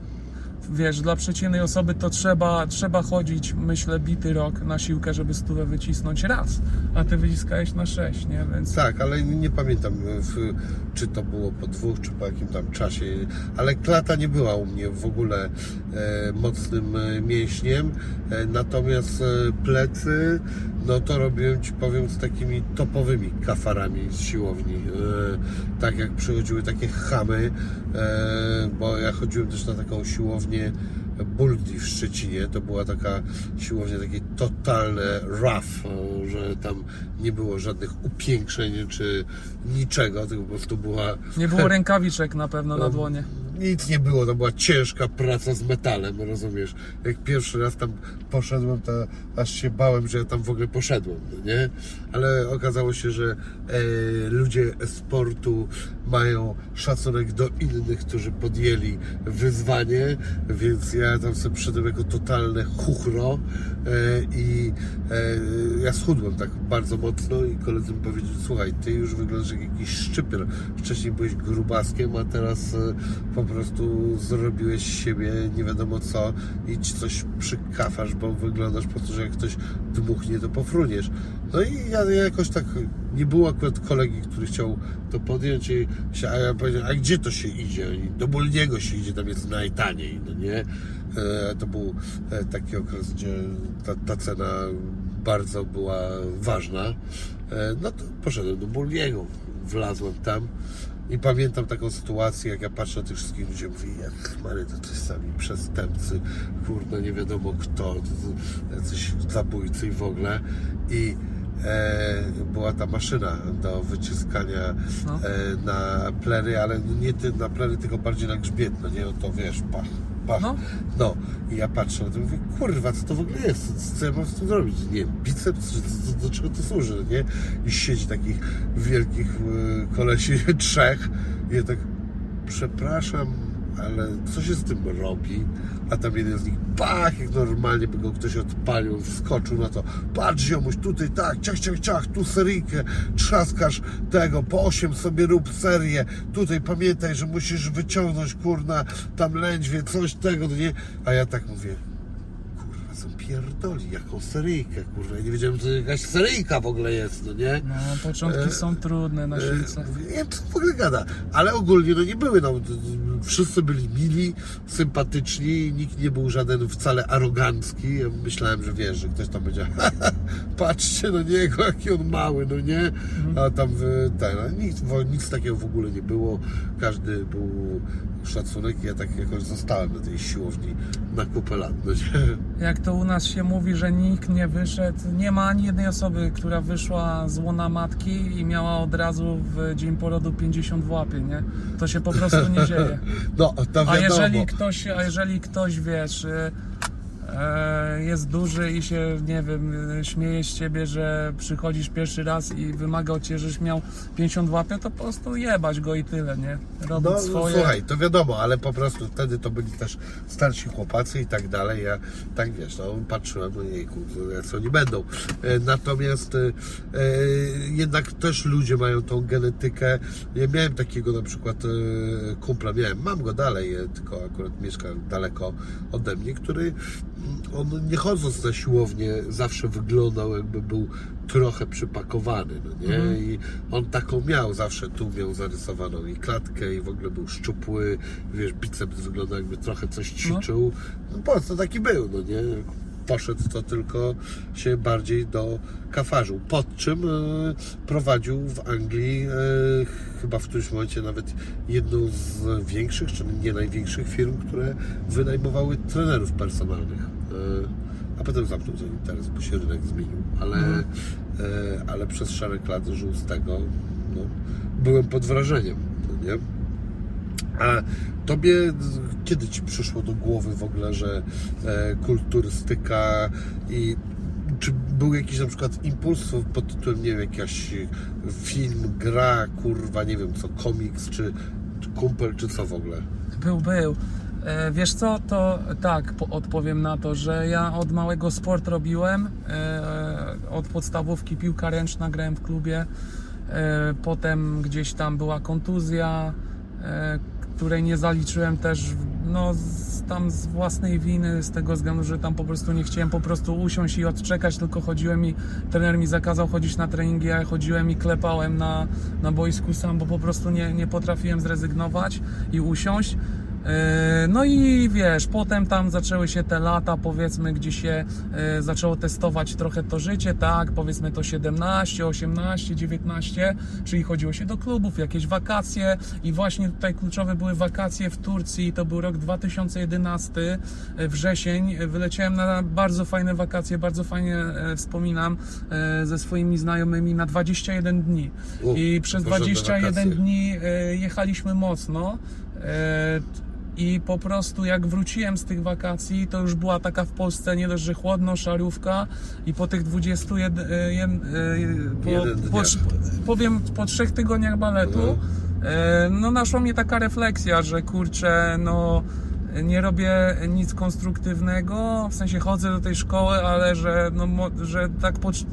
wiesz, dla przeciętnej osoby to trzeba, trzeba chodzić, myślę, bity rok na siłkę, żeby stówę wycisnąć raz, a ty wyciskałeś na sześć, nie? Więc Tak, ale nie, pamiętam, w, czy to było po dwóch, czy po jakim tam czasie, ale klata nie była u mnie w ogóle e, mocnym e, mięśniem, e, natomiast e, plecy, no to robiłem Ci powiem z takimi topowymi kafarami z siłowni, e, tak jak przychodziły takie chamy, e, bo ja chodziłem też na taką siłownię Buldi w Szczecinie. To była taka siłownia, takie totalne rough, e, że tam nie było żadnych upiększeń czy niczego, tylko po prostu była nie było rękawiczek na pewno na dłonie. Nic nie było, to była ciężka praca z metalem, rozumiesz? Jak pierwszy raz tam poszedłem, to aż się bałem, że ja tam w ogóle poszedłem, no nie? Ale okazało się, że e, ludzie sportu mają szacunek do innych, którzy podjęli wyzwanie, więc ja tam sobie przyszedłem jako totalne chuchro e, i e, ja schudłem tak bardzo mocno i koledzy mi powiedzieli, słuchaj, ty już wyglądasz jak jakiś szczypior. Wcześniej byłeś grubaskiem, a teraz e, po prostu zrobiłeś z siebie nie wiadomo co i ci coś przykafasz, bo wyglądasz po to, że jak ktoś dmuchnie, to pofruniesz. No i ja, ja jakoś tak, nie było akurat kolegi, który chciał to podjąć i się, a ja powiedziałem, a gdzie to się idzie? I do Bulniego się idzie, tam jest najtaniej, no nie? E, to był e, taki okres, gdzie ta, ta cena bardzo była ważna. E, no to poszedłem do Bulniego, wlazłem tam i pamiętam taką sytuację, jak ja patrzę na tych wszystkich ludzi, mówię, jak Mary, to coś sami przestępcy, kurde, nie wiadomo kto, to, to jacyś zabójcy i w ogóle. I e, była ta maszyna do wyciskania No. e, na plery, ale nie ty, na plery, tylko bardziej na grzbiet, no nie, no to wiesz, pach, pach. No. No, i ja patrzę na to i mówię, kurwa, co to w ogóle jest? Co ja mam z tym zrobić? Nie wiem, biceps, do, do, czego to służy, nie? I siedzi takich wielkich y, kolesi, trzech i ja tak, przepraszam, ale co się z tym robi? A tam jeden z nich, pach, jak normalnie by go ktoś odpalił, wskoczył na to, patrz ziomuś, tutaj tak, ciach, ciach, ciach, tu seryjkę, trzaskasz tego, po 8 sobie rób serię, tutaj pamiętaj, że musisz wyciągnąć, kurna, tam lędźwie, coś tego, nie? A ja tak mówię, pierdoli, jaką seryjkę, kurwa, ja nie wiedziałem, że jakaś seryjka w ogóle jest, no nie? No, początki E, są trudne na E, siłce. mówię, Nie wiem, co w ogóle gada, ale ogólnie no nie były, no, wszyscy byli mili, sympatyczni, nikt nie był żaden wcale arogancki. Ja myślałem, że wiesz, że ktoś tam będzie, patrzcie na niego, jaki on mały, no nie? A tam ten, a nic, nic takiego w ogóle nie było. Każdy był szacunek i ja tak jakoś zostałem na tej siłowni na kupę lat, no nie? Jak to u nas się mówi, że nikt nie wyszedł, nie ma ani jednej osoby, która wyszła z łona matki i miała od razu w dzień porodu 50 w łapie, nie? To się po prostu nie dzieje. No, A jeżeli ktoś, a jeżeli ktoś wiesz, y, jest duży i się, nie wiem, śmieje z ciebie, że przychodzisz pierwszy raz i wymaga od ciebie, żebyś miał 50 w łapie, to po prostu jebać go i tyle, nie? Robić No, swoje. słuchaj, to wiadomo, ale po prostu wtedy to byli też starsi chłopacy i tak dalej. Ja tak wiesz, no, patrzyłem, no jejku, co oni będą. E, Natomiast e, e, jednak też ludzie mają tą genetykę. Ja miałem takiego na przykład e, kumpla, miałem, mam go dalej, e, tylko akurat mieszka daleko ode mnie, który on nie chodząc na siłownię zawsze wyglądał jakby był trochę przypakowany, no nie? Mhm. I on taką miał, zawsze tu miał zarysowaną i klatkę i w ogóle był szczupły, wiesz, biceps wyglądał jakby trochę coś ćwiczył. No po co taki był, no nie? Poszedł to tylko się bardziej do kafarzu. Pod czym e, prowadził w Anglii e, chyba w którymś momencie nawet jedną z większych, czy nie największych firm, które wynajmowały trenerów personalnych. E, a potem zamknął ten interes, bo się rynek zmienił. Ale, Mhm. ale przez szereg lat żył z tego. No, byłem pod wrażeniem, no nie? A tobie kiedy ci przyszło do głowy w ogóle, że e, kulturystyka i czy był jakiś na przykład impuls pod tytułem, nie wiem, jakiś film, gra, kurwa, nie wiem co, komiks, czy, kumpel, czy co w ogóle? Był, był. E, Wiesz co, to tak po- odpowiem na to, że ja od małego sport robiłem, e, od podstawówki piłka ręczna grałem w klubie, e, potem gdzieś tam była kontuzja, e, której nie zaliczyłem też no, z, tam z własnej winy, z tego względu, że tam po prostu nie chciałem po prostu usiąść i odczekać, tylko chodziłem i trener mi zakazał chodzić na treningi, ja chodziłem i klepałem na, na boisku sam, bo po prostu nie, nie potrafiłem zrezygnować i usiąść. E, No i wiesz, potem tam zaczęły się te lata, powiedzmy, gdzie się e, zaczęło testować trochę to życie, tak, powiedzmy to 17, 18, 19, czyli chodziło się do klubów, jakieś wakacje i właśnie tutaj kluczowe były wakacje w Turcji, to był rok 2011, e, wrzesień, wyleciałem na bardzo fajne wakacje, bardzo fajnie wspominam ze swoimi znajomymi na 21 dni i przez porządne 21 wakacje. dni jechaliśmy mocno. I po prostu jak wróciłem z tych wakacji, to już była taka w Polsce nie dość, że chłodno, szarówka i po tych 21, e, e, po, po, powiem po trzech tygodniach baletu, Mhm. e, no naszła mnie taka refleksja, że kurczę, no nie robię nic konstruktywnego, w sensie chodzę do tej szkoły, ale że, no, że tak pocz-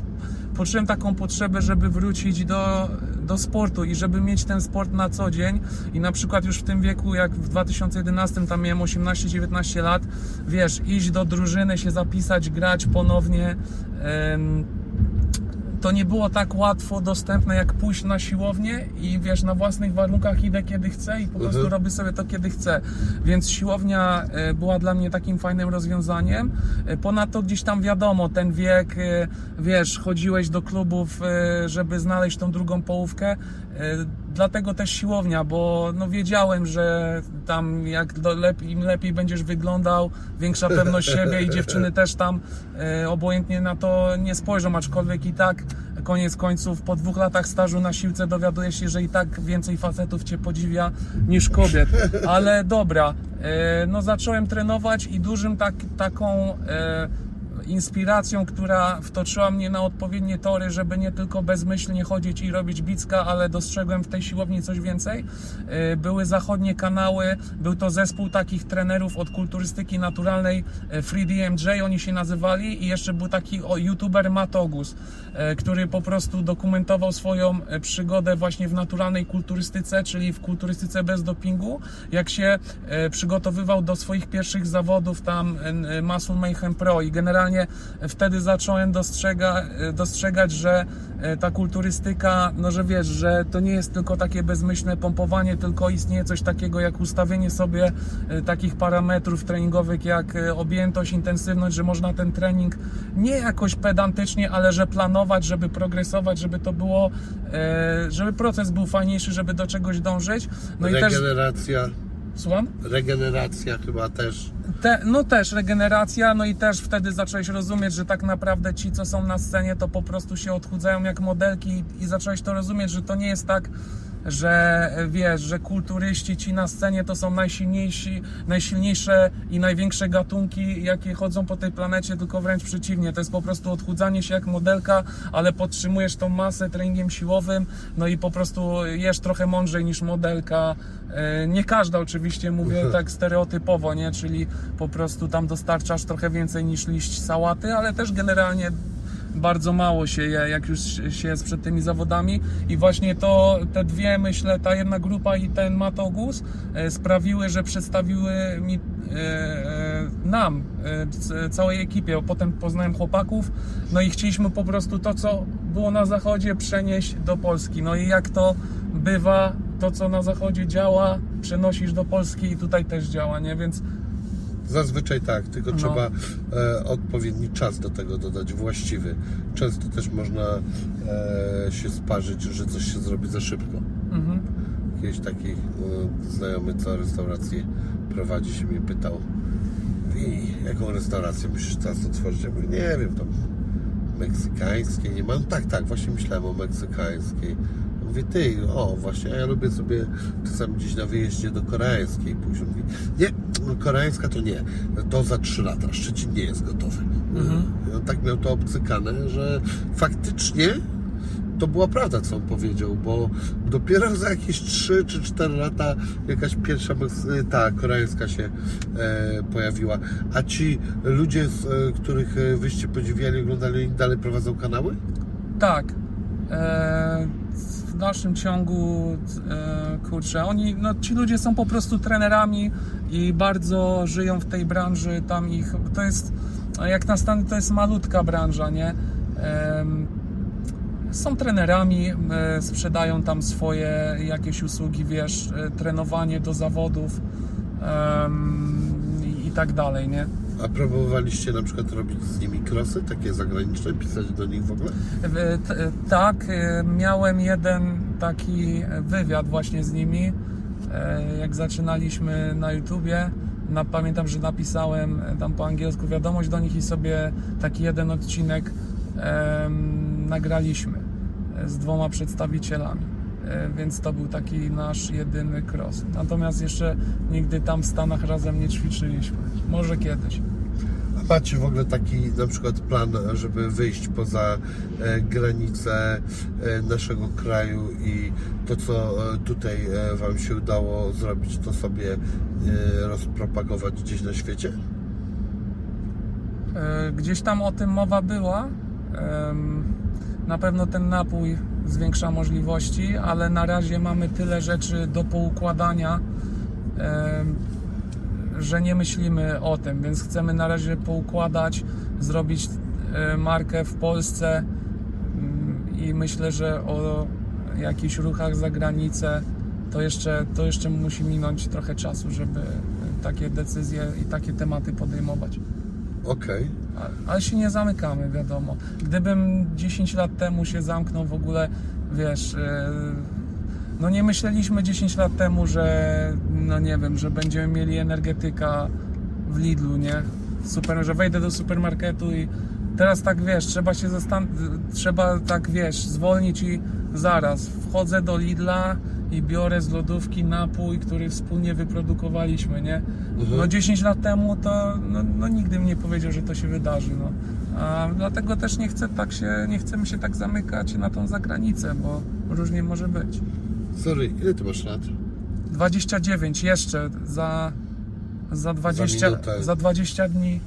poczułem taką potrzebę, żeby wrócić do, do sportu i żeby mieć ten sport na co dzień. I na przykład już w tym wieku, jak w 2011 tam miałem 18-19 lat, wiesz, iść do drużyny, się zapisać, grać ponownie, to nie było tak łatwo dostępne jak pójść na siłownię i wiesz, na własnych warunkach idę kiedy chcę i po prostu Mhm. robię sobie to kiedy chcę. Więc siłownia e, była dla mnie takim fajnym rozwiązaniem. E, Ponadto gdzieś tam wiadomo, ten wiek, e, wiesz, chodziłeś do klubów, żeby znaleźć tą drugą połówkę. E, Dlatego też siłownia, bo no wiedziałem, że tam jak do, im lepiej będziesz wyglądał, większa pewność siebie i dziewczyny też tam e, obojętnie na to nie spojrzą, aczkolwiek i tak koniec końców po dwóch latach stażu na siłce dowiadujesz się, że i tak więcej facetów Cię podziwia niż kobiet. Ale dobra, e, no zacząłem trenować i dużym tak, taką e, inspiracją, która wtoczyła mnie na odpowiednie tory, żeby nie tylko bezmyślnie chodzić i robić bicka, ale dostrzegłem w tej siłowni coś więcej. E, Były zachodnie kanały, był to zespół takich trenerów od kulturystyki naturalnej e, Free DMJ, oni się nazywali i jeszcze był taki youtuber Matogus, e, który po prostu dokumentował swoją e, przygodę właśnie w naturalnej kulturystyce, czyli w kulturystyce bez dopingu, jak się e, przygotowywał do swoich pierwszych zawodów tam e, Muscle Mayhem Pro i generalnie wtedy zacząłem dostrzega, e, dostrzegać, że e, ta kulturystyka, no że wiesz, że to nie jest tylko takie bezmyślne pompowanie, tylko istnieje coś takiego jak ustawienie sobie e, takich parametrów treningowych jak objętość, intensywność, że można ten trening nie jakoś pedantycznie, ale że planować, żeby progresować, żeby to było, żeby proces był fajniejszy, żeby do czegoś dążyć. No i też, słucham? regeneracja chyba też. Te, no też regeneracja, no i też wtedy zacząłeś rozumieć, że tak naprawdę ci, co są na scenie, to po prostu się odchudzają jak modelki i, i zacząłeś to rozumieć, że to nie jest tak, że wiesz, że kulturyści ci na scenie to są najsilniejsi, najsilniejsze i największe gatunki, jakie chodzą po tej planecie, tylko wręcz przeciwnie. To jest po prostu odchudzanie się jak modelka, ale podtrzymujesz tą masę treningiem siłowym, no i po prostu jesz trochę mądrzej niż modelka. E, Nie każda oczywiście, mówię tak stereotypowo, nie? Czyli po prostu tam dostarczasz trochę więcej niż liść sałaty, ale też generalnie bardzo mało się je, jak już się jest przed tymi zawodami. I właśnie to, te dwie, myślę, ta jedna grupa i ten Matogus e, sprawiły, że przedstawiły mi, e, nam, całej ekipie, potem poznałem chłopaków, no i chcieliśmy po prostu to, co było na zachodzie przenieść do Polski, no i jak to bywa, to co na zachodzie działa, przenosisz do Polski i tutaj też działa, nie, więc Zazwyczaj tak, tylko No. trzeba e, odpowiedni czas do tego dodać, właściwy. Często też można e, się sparzyć, że coś się zrobi za szybko. mhm. Jakiś taki e, znajomy, co restaurację prowadzi, się mnie pytał i jaką restaurację musisz teraz otworzyć? Ja mówię, nie wiem, tam meksykańskiej nie mam. Tak, tak, właśnie myślałem o meksykańskiej. Mówię, ty, o właśnie, ja lubię sobie czasami gdzieś na wyjeździe do koreańskiej pójść. Mówi, nie, koreańska to nie, to za 3 lata, Szczecin nie jest gotowy. I on tak miał to obcykane, że faktycznie to była prawda, co on powiedział, bo dopiero za jakieś 3 czy 4 lata jakaś pierwsza ta koreańska się e, pojawiła. A ci ludzie, z, e, których e, wyście podziwiali, oglądali, dalej prowadzą kanały? Tak. E, dalszym ciągu, e, kurczę, oni, no ci ludzie są po prostu trenerami i bardzo żyją w tej branży. Tam ich, to jest, jak na Stany, to jest malutka branża, nie? Są trenerami, e, sprzedają tam swoje jakieś usługi, wiesz, e, trenowanie do zawodów i tak dalej, nie? A próbowaliście na przykład robić z nimi krosy, takie zagraniczne, pisać do nich w ogóle? Tak, e, miałem jeden taki wywiad właśnie z nimi, e, jak zaczynaliśmy na YouTubie. Na, pamiętam, że napisałem tam po angielsku wiadomość do nich i sobie taki jeden odcinek em, nagraliśmy z dwoma przedstawicielami. E, Więc to był taki nasz jedyny cross. Natomiast jeszcze nigdy tam w Stanach razem nie ćwiczyliśmy. Może kiedyś. A macie w ogóle taki na przykład plan, żeby wyjść poza e, granice e, naszego kraju i to, co tutaj Wam się udało zrobić, to sobie rozpropagować gdzieś na świecie? Gdzieś tam o tym mowa była. Na pewno ten napój zwiększa możliwości, ale na razie mamy tyle rzeczy do poukładania, że nie myślimy o tym, więc chcemy na razie poukładać, zrobić e, markę w Polsce mm, i myślę, że o jakichś ruchach za granicę to jeszcze, to jeszcze musi minąć trochę czasu, żeby takie decyzje i takie tematy podejmować. Okej. A- Ale się nie zamykamy, wiadomo. Gdybym 10 lat temu się zamknął w ogóle, wiesz, yy, no nie myśleliśmy 10 lat temu, że, no nie wiem, że będziemy mieli energetyka w Lidlu, nie? Super, że wejdę do supermarketu i teraz tak, wiesz, trzeba się zastan- trzeba tak, wiesz, zwolnić i zaraz wchodzę do Lidla i biorę z lodówki napój, który wspólnie wyprodukowaliśmy, nie? Mhm. No 10 lat temu to no, no nigdy bym nie powiedział, że to się wydarzy, no. A, dlatego też nie chcę tak się, nie chcemy się tak zamykać na tą zagranicę, bo różnie może być. Sorry, ile ty masz lat? 29 jeszcze za, za 20, minutę. za 20 dni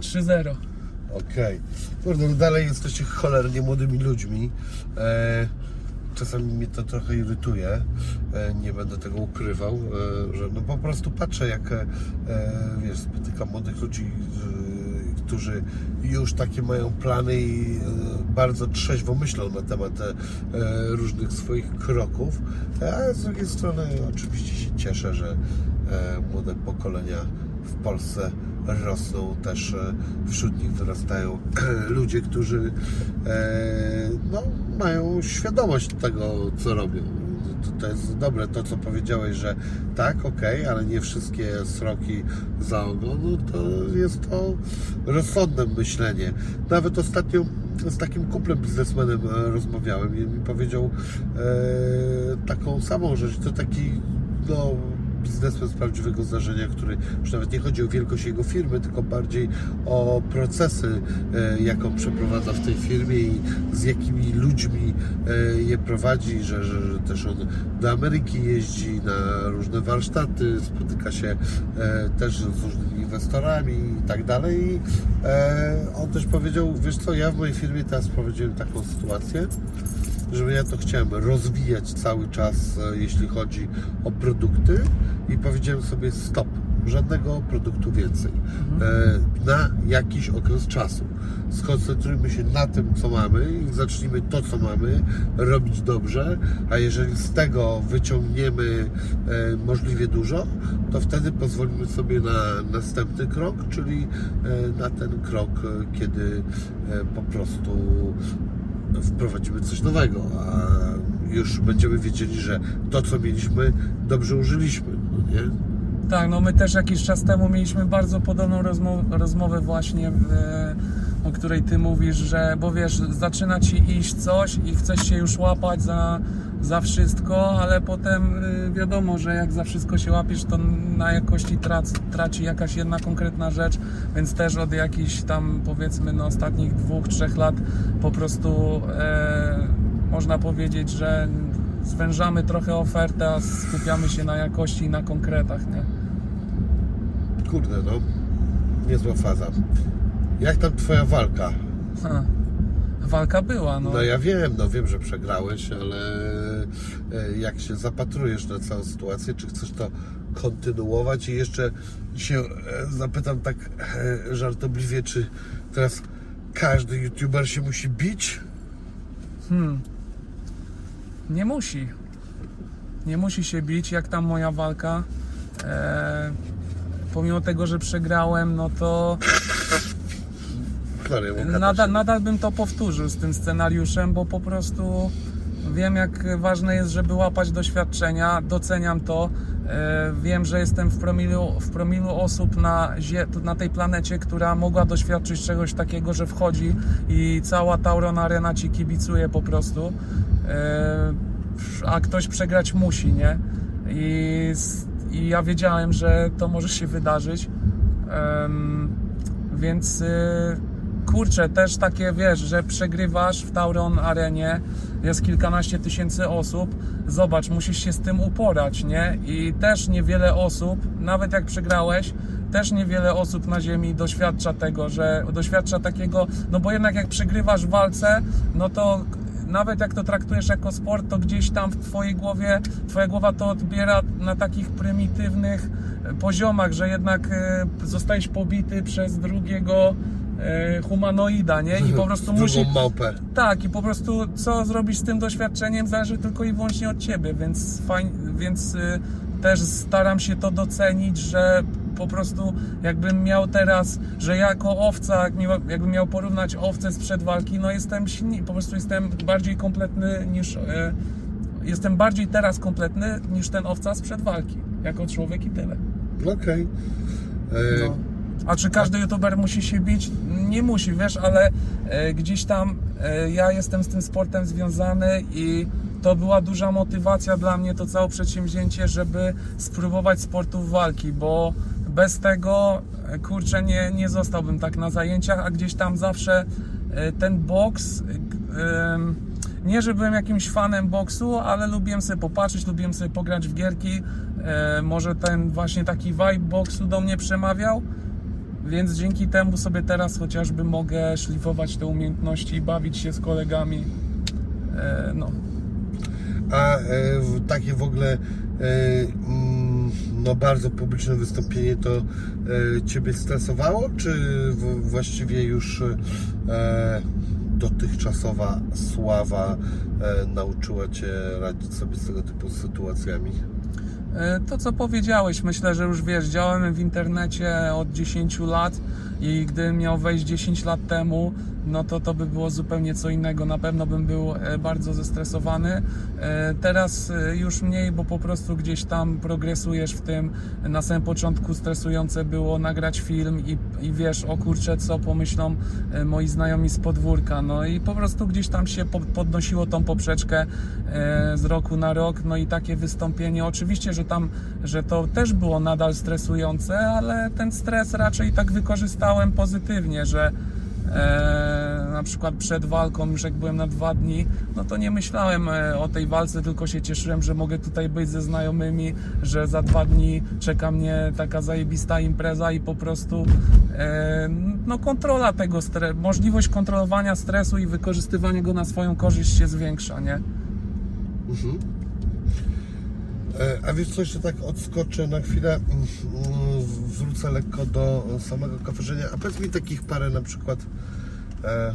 3-0. Okej. Kurde, no dalej jesteście cholernie młodymi ludźmi. E, czasami mnie to trochę irytuje. E, nie będę tego ukrywał, e, że no po prostu patrzę, jak e, wiesz, spotykam młodych ludzi, którzy już takie mają plany i bardzo trzeźwo myślą na temat różnych swoich kroków. A z drugiej strony oczywiście się cieszę, że młode pokolenia w Polsce rosną też e, wśród nich wyrastają ludzie, którzy e, no, mają świadomość tego, co robią. To, jest dobre to, co powiedziałeś, że tak, okej, ale nie wszystkie sroki za ogon, no to jest to rozsądne myślenie. Nawet ostatnio z takim kuplem biznesmenem e, rozmawiałem i mi powiedział e, taką samą rzecz. To taki no, biznesmen z prawdziwego zdarzenia, który już nawet nie chodzi o wielkość jego firmy, tylko bardziej o procesy, e, jaką przeprowadza w tej firmie i z jakimi ludźmi e, je prowadzi, że, że, że też on do Ameryki jeździ na różne warsztaty, spotyka się e, też z różnymi inwestorami i tak dalej. I, on też powiedział, wiesz co, ja w mojej firmie teraz prowadziłem taką sytuację, że ja to chciałem rozwijać cały czas, e, jeśli chodzi o produkty i powiedziałem sobie stop, żadnego produktu więcej e, na jakiś okres czasu. Skoncentrujmy się na tym, co mamy i zacznijmy to, co mamy, robić dobrze, a jeżeli z tego wyciągniemy e, możliwie dużo, to wtedy pozwolimy sobie na następny krok, czyli na ten krok, kiedy po prostu wprowadzimy coś nowego, a już będziemy wiedzieli, że to, co mieliśmy, dobrze użyliśmy, no nie? Tak, no my też jakiś czas temu mieliśmy bardzo podobną rozmo- rozmowę właśnie, w, o której ty mówisz, że bo wiesz, zaczyna ci iść coś i chcesz się już łapać za, za wszystko, ale potem y, wiadomo, że jak za wszystko się łapiesz, to na jakości trac, traci jakaś jedna konkretna rzecz, więc też od jakichś tam powiedzmy no, ostatnich dwóch, trzech lat po prostu e, można powiedzieć, że zwężamy trochę ofertę, a skupiamy się na jakości i na konkretach, nie? Kurde, no, niezła faza. Jak tam twoja walka? Ha. Walka była, no. No ja wiem, no wiem, że przegrałeś, ale jak się zapatrujesz na całą sytuację, czy chcesz to kontynuować i jeszcze się e, zapytam tak e, żartobliwie, czy teraz każdy youtuber się musi bić? Hmm. Nie musi. Nie musi się bić, jak tam moja walka. E, pomimo tego, że przegrałem, no to nadal, nadal bym to powtórzył z tym scenariuszem, bo po prostu wiem, jak ważne jest, żeby łapać doświadczenia, doceniam to. E, Wiem, że jestem w promilu, w promilu osób na, na tej planecie, która mogła doświadczyć czegoś takiego, że wchodzi i cała Tauron Arena ci kibicuje po prostu. E, A ktoś przegrać musi, nie? I, i ja wiedziałem, że to może się wydarzyć. Więc y, kurczę, też takie wiesz, że przegrywasz w Tauron Arenie, jest kilkanaście tysięcy osób. Zobacz, musisz się z tym uporać, nie? I też niewiele osób, nawet jak przegrałeś, też niewiele osób na ziemi doświadcza tego, że doświadcza takiego, no bo jednak jak przegrywasz w walce, no to nawet jak to traktujesz jako sport, to gdzieś tam w Twojej głowie, Twoja głowa to odbiera na takich prymitywnych poziomach, że jednak e, zostajesz pobity przez drugiego humanoida, nie? I po prostu musi... małpę. Tak, i po prostu co zrobisz z tym doświadczeniem zależy tylko i wyłącznie od Ciebie, więc, fajnie, więc y, też staram się to docenić, że po prostu jakbym miał teraz, że jako owca, jakbym miał porównać owcę sprzed walki, no jestem silni, po prostu jestem bardziej kompletny niż, e, jestem bardziej teraz kompletny niż ten owca sprzed walki, jako człowiek i tyle. Okej. E, No. A czy każdy youtuber musi się bić? Nie musi, wiesz, ale e, gdzieś tam e, ja jestem z tym sportem związany i to była duża motywacja dla mnie, to całe przedsięwzięcie, żeby spróbować sportów walki, bo bez tego, e, kurczę, nie, nie zostałbym tak na zajęciach, a gdzieś tam zawsze ten boks, nie że byłem jakimś fanem boksu, ale lubiłem sobie popatrzeć, lubiłem sobie pograć w gierki, może ten właśnie taki vibe boksu do mnie przemawiał, więc dzięki temu sobie teraz chociażby mogę szlifować te umiejętności i bawić się z kolegami. E, no. A e, takie w ogóle e, mm, no bardzo publiczne wystąpienie to e, Ciebie stresowało, czy w, właściwie już e, dotychczasowa sława e, nauczyła Cię radzić sobie z tego typu sytuacjami? E, To, co powiedziałeś, myślę, że już wiesz, działamy w internecie od 10 lat i gdybym miał wejść 10 lat temu, no to to by było zupełnie co innego. Na pewno bym był e, bardzo zestresowany. E, Teraz e, już mniej, bo po prostu gdzieś tam progresujesz w tym. Na samym początku stresujące było nagrać film i, i wiesz, o kurczę, co pomyślą moi znajomi z podwórka. No i po prostu gdzieś tam się po- podnosiło tą poprzeczkę z roku na rok. No i takie wystąpienie, oczywiście, że tam, że to też było nadal stresujące, ale ten stres raczej tak wykorzystałem pozytywnie, że e, na przykład przed walką, już jak byłem na dwa dni, no to nie myślałem e, o tej walce, tylko się cieszyłem, że mogę tutaj być ze znajomymi, że za dwa dni czeka mnie taka zajebista impreza i po prostu e, no kontrola tego stre- możliwość kontrolowania stresu i wykorzystywania go na swoją korzyść się zwiększa, nie? Mhm. E, A wiesz co, jeszcze tak odskoczę na chwilę, mm, mm, wrócę lekko do samego kaferzenia, a powiedz mi takich parę na przykład, e,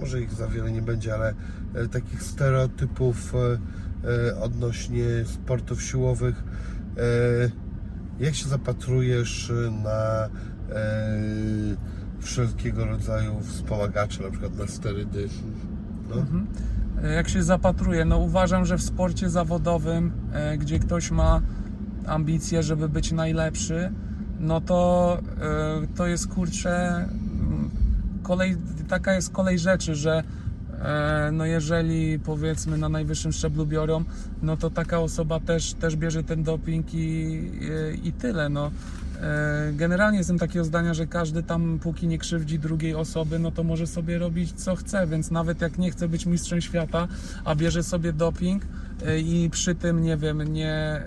może ich za wiele nie będzie, ale e, takich stereotypów odnośnie sportów siłowych. Jak się zapatrujesz na wszelkiego rodzaju wspomagacze, na przykład na sterydy? No. Jak się zapatruję, no uważam, że w sporcie zawodowym, e, gdzie ktoś ma ambicje, żeby być najlepszy, no to e, to jest kurczę kolej, taka jest kolej rzeczy, że e, no jeżeli powiedzmy na najwyższym szczeblu biorą, no to taka osoba też, też bierze ten doping i, i tyle, no. E, Generalnie jestem takiego zdania, że każdy tam, póki nie krzywdzi drugiej osoby, no to może sobie robić co chce, więc nawet jak nie chce być mistrzem świata, a bierze sobie doping e, i przy tym, nie wiem, nie, e,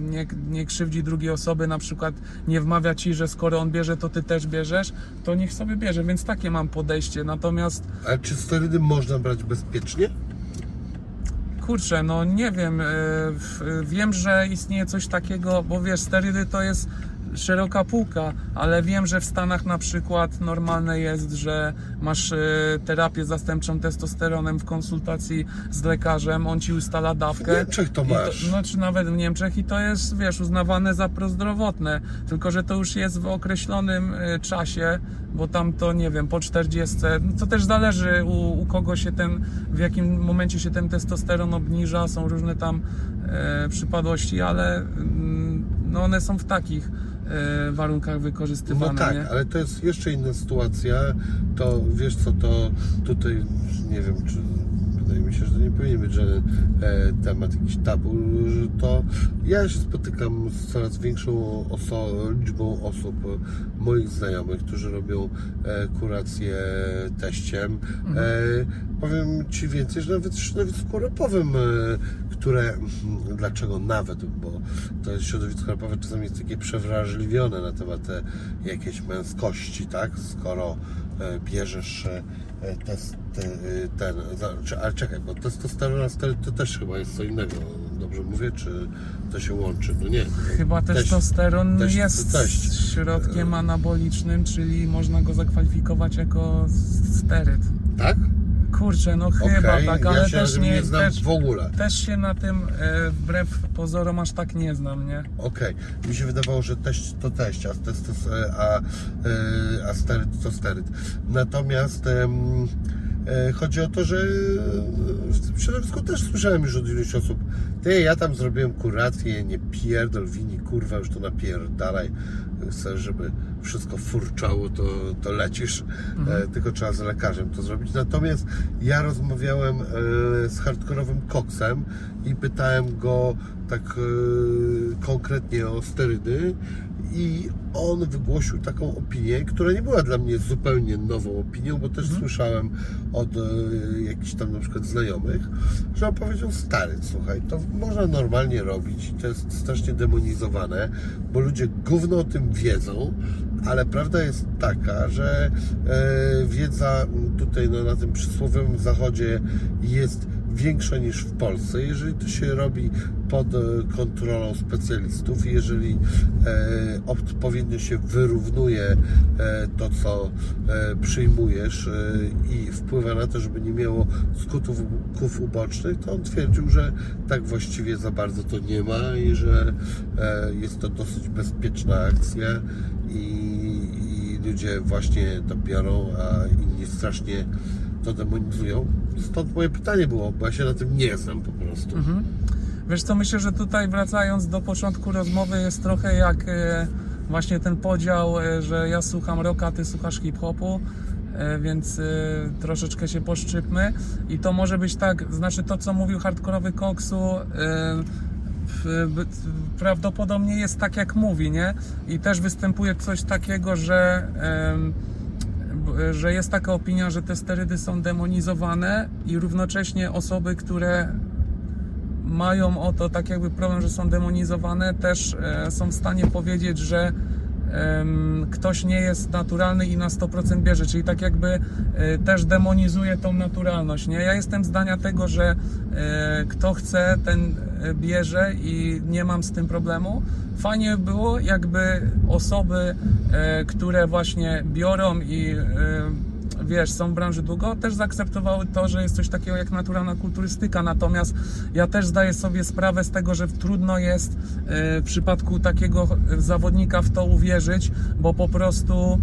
nie, nie krzywdzi drugiej osoby, na przykład nie wmawia ci, że skoro on bierze, to ty też bierzesz, to niech sobie bierze, więc takie mam podejście. Natomiast A czy sterydy można brać bezpiecznie? Kurczę, no nie wiem. Wiem, że istnieje coś takiego, bo wiesz, sterydy to jest szeroka półka, ale wiem, że w Stanach na przykład normalne jest, że masz e, terapię zastępczą testosteronem w konsultacji z lekarzem, on ci ustala dawkę. W Niemczech to masz. no czy nawet w Niemczech i to jest, wiesz, uznawane za prozdrowotne, tylko że to już jest w określonym e, czasie, bo tam to, nie wiem, po 40, no to też zależy u, u kogo się ten, w jakim momencie się ten testosteron obniża, są różne tam e, przypadłości, ale mm, no one są w takich warunkach wykorzystywane, No tak, nie? ale to jest jeszcze inna sytuacja. To wiesz co, to tutaj nie wiem, czy wydaje mi się, że nie powinien być e, temat jakiś tabu. że To ja się spotykam z coraz większą oso- liczbą osób, e, moich znajomych, którzy robią e, kurację teściem. E, powiem Ci więcej, że nawet środowisku rapowym, e, które, mm, dlaczego nawet, bo to jest środowisko rapowe czasami jest takie przewrażliwione na temat e, jakiejś męskości, tak? Skoro bierzesz test, e, ten, za- czy- ale czekaj, bo testosteron a sterydy to też chyba jest co innego. Dobrze mówię, czy to się łączy? No nie. Chyba testosteron teść- jest teść. środkiem anabolicznym, czyli można go zakwalifikować jako steryd. Tak? Kurczę, no chyba Okej, tak, ale ja się też nie, nie, znam też, w ogóle. też się na tym e, wbrew pozorom aż tak nie znam, nie? Okej, mi się wydawało, że teść to teść, a, testos, a, e, a steryt to steryt. Natomiast em, e, chodzi o to, że w tym środowisku też słyszałem już od iluś osób, ty, ja tam zrobiłem kurację, nie pierdol wini, kurwa, już to napierdalaj. Chcesz, żeby wszystko furczało, to, to lecisz. E, tylko trzeba z lekarzem to zrobić. Natomiast ja rozmawiałem e, z hardkorowym koksem i pytałem go tak e, konkretnie o sterydy i on wygłosił taką opinię, która nie była dla mnie zupełnie nową opinią, bo też słyszałem od e, jakichś tam na przykład znajomych, że on powiedział, stary, słuchaj, to można normalnie robić i to jest strasznie demonizowane, bo ludzie gówno o tym wiedzą, ale prawda jest taka, że e, wiedza tutaj no, na tym przysłowiowym zachodzie jest większa niż w Polsce. Jeżeli to się robi pod e, kontrolą specjalistów, jeżeli e, odpowiednio się wyrównuje e, to, co przyjmujesz i wpływa na to, żeby nie miało skutków ubocznych, to on twierdził, że tak właściwie za bardzo to nie ma i że jest to dosyć bezpieczna akcja i, i ludzie właśnie to biorą, a inni strasznie to demonizują. Stąd moje pytanie było, bo ja się na tym nie znam po prostu. Wiesz co, myślę, że tutaj wracając do początku rozmowy jest trochę jak e, właśnie ten podział, e, że ja słucham rocka, ty słuchasz hip-hopu, e, więc troszeczkę się poszczypmy i to może być tak, znaczy to co mówił hardkorowy Koksu prawdopodobnie jest tak jak mówi, nie? I też występuje coś takiego, że że jest taka opinia, że te sterydy są demonizowane i równocześnie osoby, które mają o to tak jakby problem, że są demonizowane, też e, są w stanie powiedzieć, że ktoś nie jest naturalny i na 100% bierze, czyli tak jakby e, też demonizuje tą naturalność, nie? Ja jestem zdania tego, że e, kto chce, ten e, bierze i nie mam z tym problemu. Fajnie by było, jakby osoby, które właśnie biorą i wiesz, są w branży długo, też zaakceptowały to, że jest coś takiego jak naturalna kulturystyka. Natomiast ja też zdaję sobie sprawę z tego, że trudno jest e, w przypadku takiego zawodnika w to uwierzyć, bo po prostu.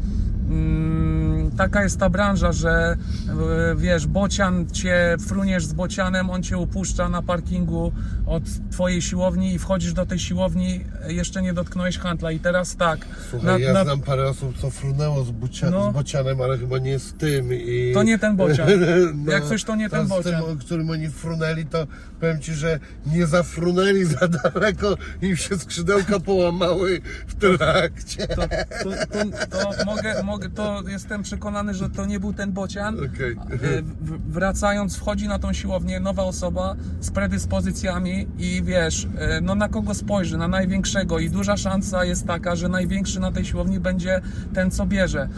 Mm, taka jest ta branża, że e, wiesz, bocian cię fruniesz z bocianem, on cię upuszcza na parkingu od twojej siłowni i wchodzisz do tej siłowni, jeszcze nie dotknąłeś handla i teraz tak. Słuchaj, na- ja na- znam parę osób, co frunęło z, bucia, No. z bocianem, ale chyba nie z tym. I... To nie ten bocian. Jak coś, to nie ten z bocian. tym, o którym oni frunęli, to powiem Ci, że nie zafrunęli za daleko, im się skrzydełka połamały w trakcie. to, to, to, to mogę, mogę, to jestem przekonany, że to nie był ten bocian. Okej. E, Wracając, wchodzi na tą siłownię nowa osoba z predyspozycjami i wiesz, e, no na kogo spojrzy, na największego i duża szansa jest taka, że największy na tej siłowni będzie ten, co bierze.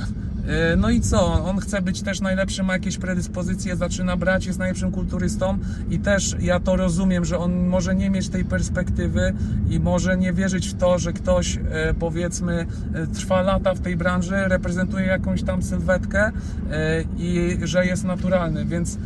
E, No i co? On chce być też najlepszy, ma jakieś predyspozycje, zaczyna brać, jest najlepszym kulturystą i też ja to rozumiem, że on może nie mieć tej perspektywy i może nie wierzyć w to, że ktoś e, powiedzmy e, trwa lata w tej branży, reprezentuje jakąś tam sylwetkę i że jest naturalny, więc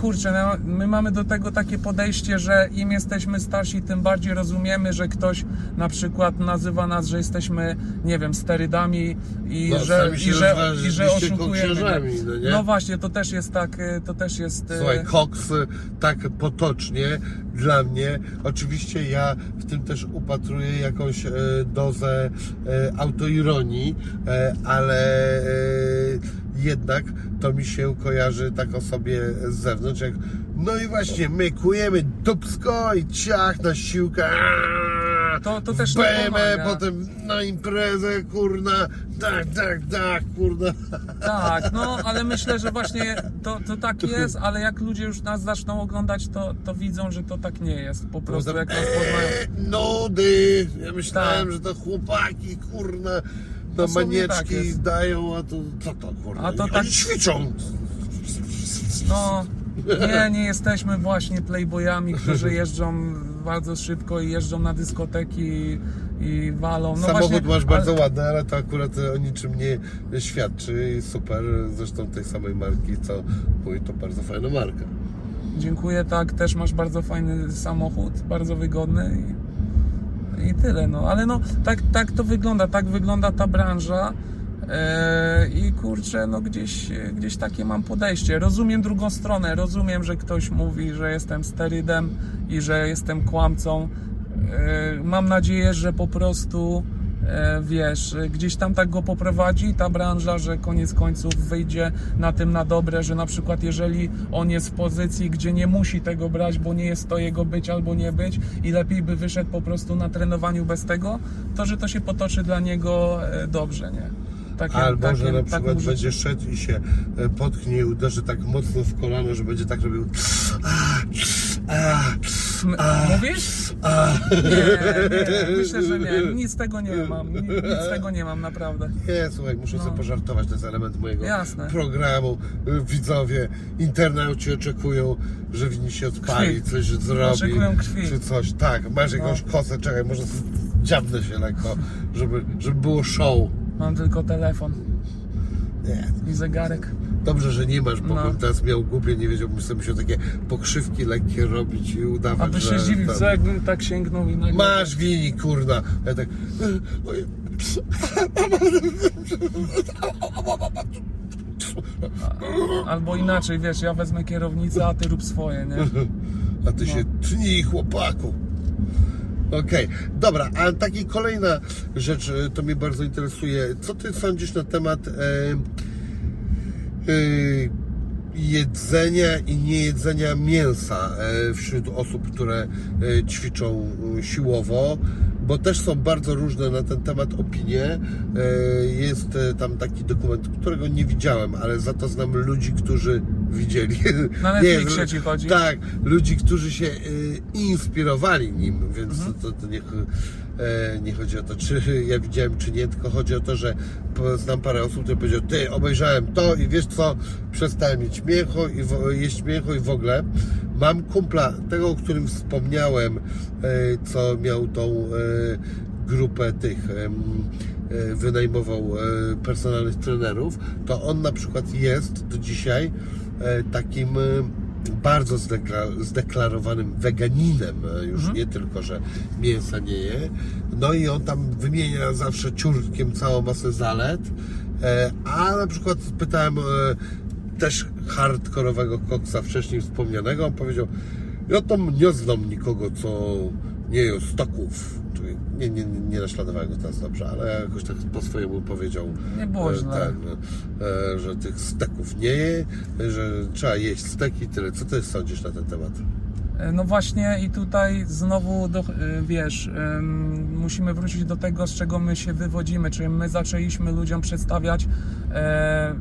kurczę, no, my mamy do tego takie podejście, że im jesteśmy starsi, tym bardziej rozumiemy, że ktoś na przykład nazywa nas, że jesteśmy, nie wiem, sterydami i No, że, i że, i że oszukujemy. koksiarzami, no? No właśnie, to też jest tak, e, to też jest... e, Słuchaj, koks tak potocznie dla mnie. Oczywiście ja w tym też upatruję jakąś e, dozę e, autoironii, e, ale e, jednak to mi się kojarzy tak o sobie z zewnątrz, jak no i właśnie my kujemy dupsko i ciach na siłkę. aaa, To- to też nie Bejmę, pomaga. potem na imprezę, kurna, tak, tak, tak, kurna. Tak, no ale myślę, że właśnie to, to tak jest, ale jak ludzie już nas zaczną oglądać, to, to widzą, że to tak nie jest. Po prostu Potem, jak nas poznają. eee, nudy. Ja myślałem, Tak. że to chłopaki, kurna, na tak manieczki jest. dają, a to co to, kurna? A to tak- ćwiczą. No, nie, nie jesteśmy właśnie playboyami, którzy jeżdżą bardzo szybko i jeżdżą na dyskoteki i, walą. No Samochód właśnie, masz bardzo ale- ładny, ale to akurat o niczym nie świadczy i super. Zresztą tej samej marki, co mój, to bardzo fajna marka. Dziękuję, tak, też masz bardzo fajny samochód, bardzo wygodny i, tyle, no. Ale no, tak, tak to wygląda, tak wygląda ta branża e, i kurczę, no gdzieś, gdzieś takie mam podejście. Rozumiem drugą stronę, rozumiem, że ktoś mówi, że jestem sterydem i że jestem kłamcą. E, mam nadzieję, że po prostu wiesz, e, gdzieś tam tak go poprowadzi ta branża, że koniec końców wyjdzie na tym na dobre, że na przykład jeżeli on jest w pozycji, gdzie nie musi tego brać, bo nie jest to jego być albo nie być i lepiej by wyszedł po prostu na trenowaniu bez tego, to że to się potoczy dla niego e, dobrze, nie? Takie- Albo, takie- że na tak przykład może- będzie szedł i się e, potknie i uderzy tak mocno w kolano, że będzie tak robił Mówisz? Nie, nie, myślę, że nie. Nic tego nie mam. Ni- Nic tego nie mam, naprawdę. Nie, słuchaj, muszę sobie pożartować, to jest element mojego No. Jasne. programu. Y, Widzowie, internauci oczekują, że winni się odpali, Krwi. coś zrobi. Oczekują krwi. Czy coś, tak. Masz jakąś No. kosę, czekaj, może dziabnę się lekko, żeby, żeby było show. Mam tylko telefon Nie. i zegarek. Dobrze, że nie masz, bo No. bym teraz miał głupie, nie wiedziałbym sobie musiał takie pokrzywki lekkie robić i udawać, Aby że... się zdziwić, tam- co jakbym tak sięgnął i nagle... Masz wini, kurna. Ja tak... Albo inaczej, wiesz, ja wezmę kierownicę, a ty rób swoje, nie? A ty się tnij, chłopaku. Okej, dobra, a taki kolejna rzecz, to mnie bardzo interesuje. Co ty sądzisz na temat e, e, jedzenia i niejedzenia mięsa e, wśród osób, które ćwiczą siłowo? Bo też są bardzo różne na ten temat opinie. Jest tam taki dokument, którego nie widziałem, ale za to znam ludzi, którzy widzieli. Na Nie, Netflixie ci chodzi? Tak, ludzi, którzy się y, inspirowali nim, więc Mhm. to, to nie, e, nie chodzi o to, czy ja widziałem, czy nie, tylko chodzi o to, że znam parę osób, które powiedział, ty, obejrzałem to i wiesz co, przestałem mieć mięcho i w, jeść mięcho i w ogóle. Mam kumpla, tego, o którym wspomniałem, e, co miał tą e, grupę tych wynajmował e, personalnych trenerów, to on na przykład jest do dzisiaj e, takim e, bardzo zdekla- zdeklarowanym weganinem, e, już nie tylko, że mięsa nie je. No i on tam wymienia zawsze ciurkiem całą masę zalet, e, a na przykład pytałem e, też hardkorowego koksa wcześniej wspomnianego, on powiedział, ja tam nie znam nikogo, co nie je stoków. Czyli nie, nie, nie naśladowałem go teraz dobrze, ale jakoś tak po swojemu powiedział. Nie było e. Tak, e, że tych steków nie je, że trzeba jeść steki, tyle. Co ty sądzisz na ten temat? E, No właśnie i tutaj znowu, do, wiesz, musimy wrócić do tego, z czego my się wywodzimy, czyli my zaczęliśmy ludziom przedstawiać e,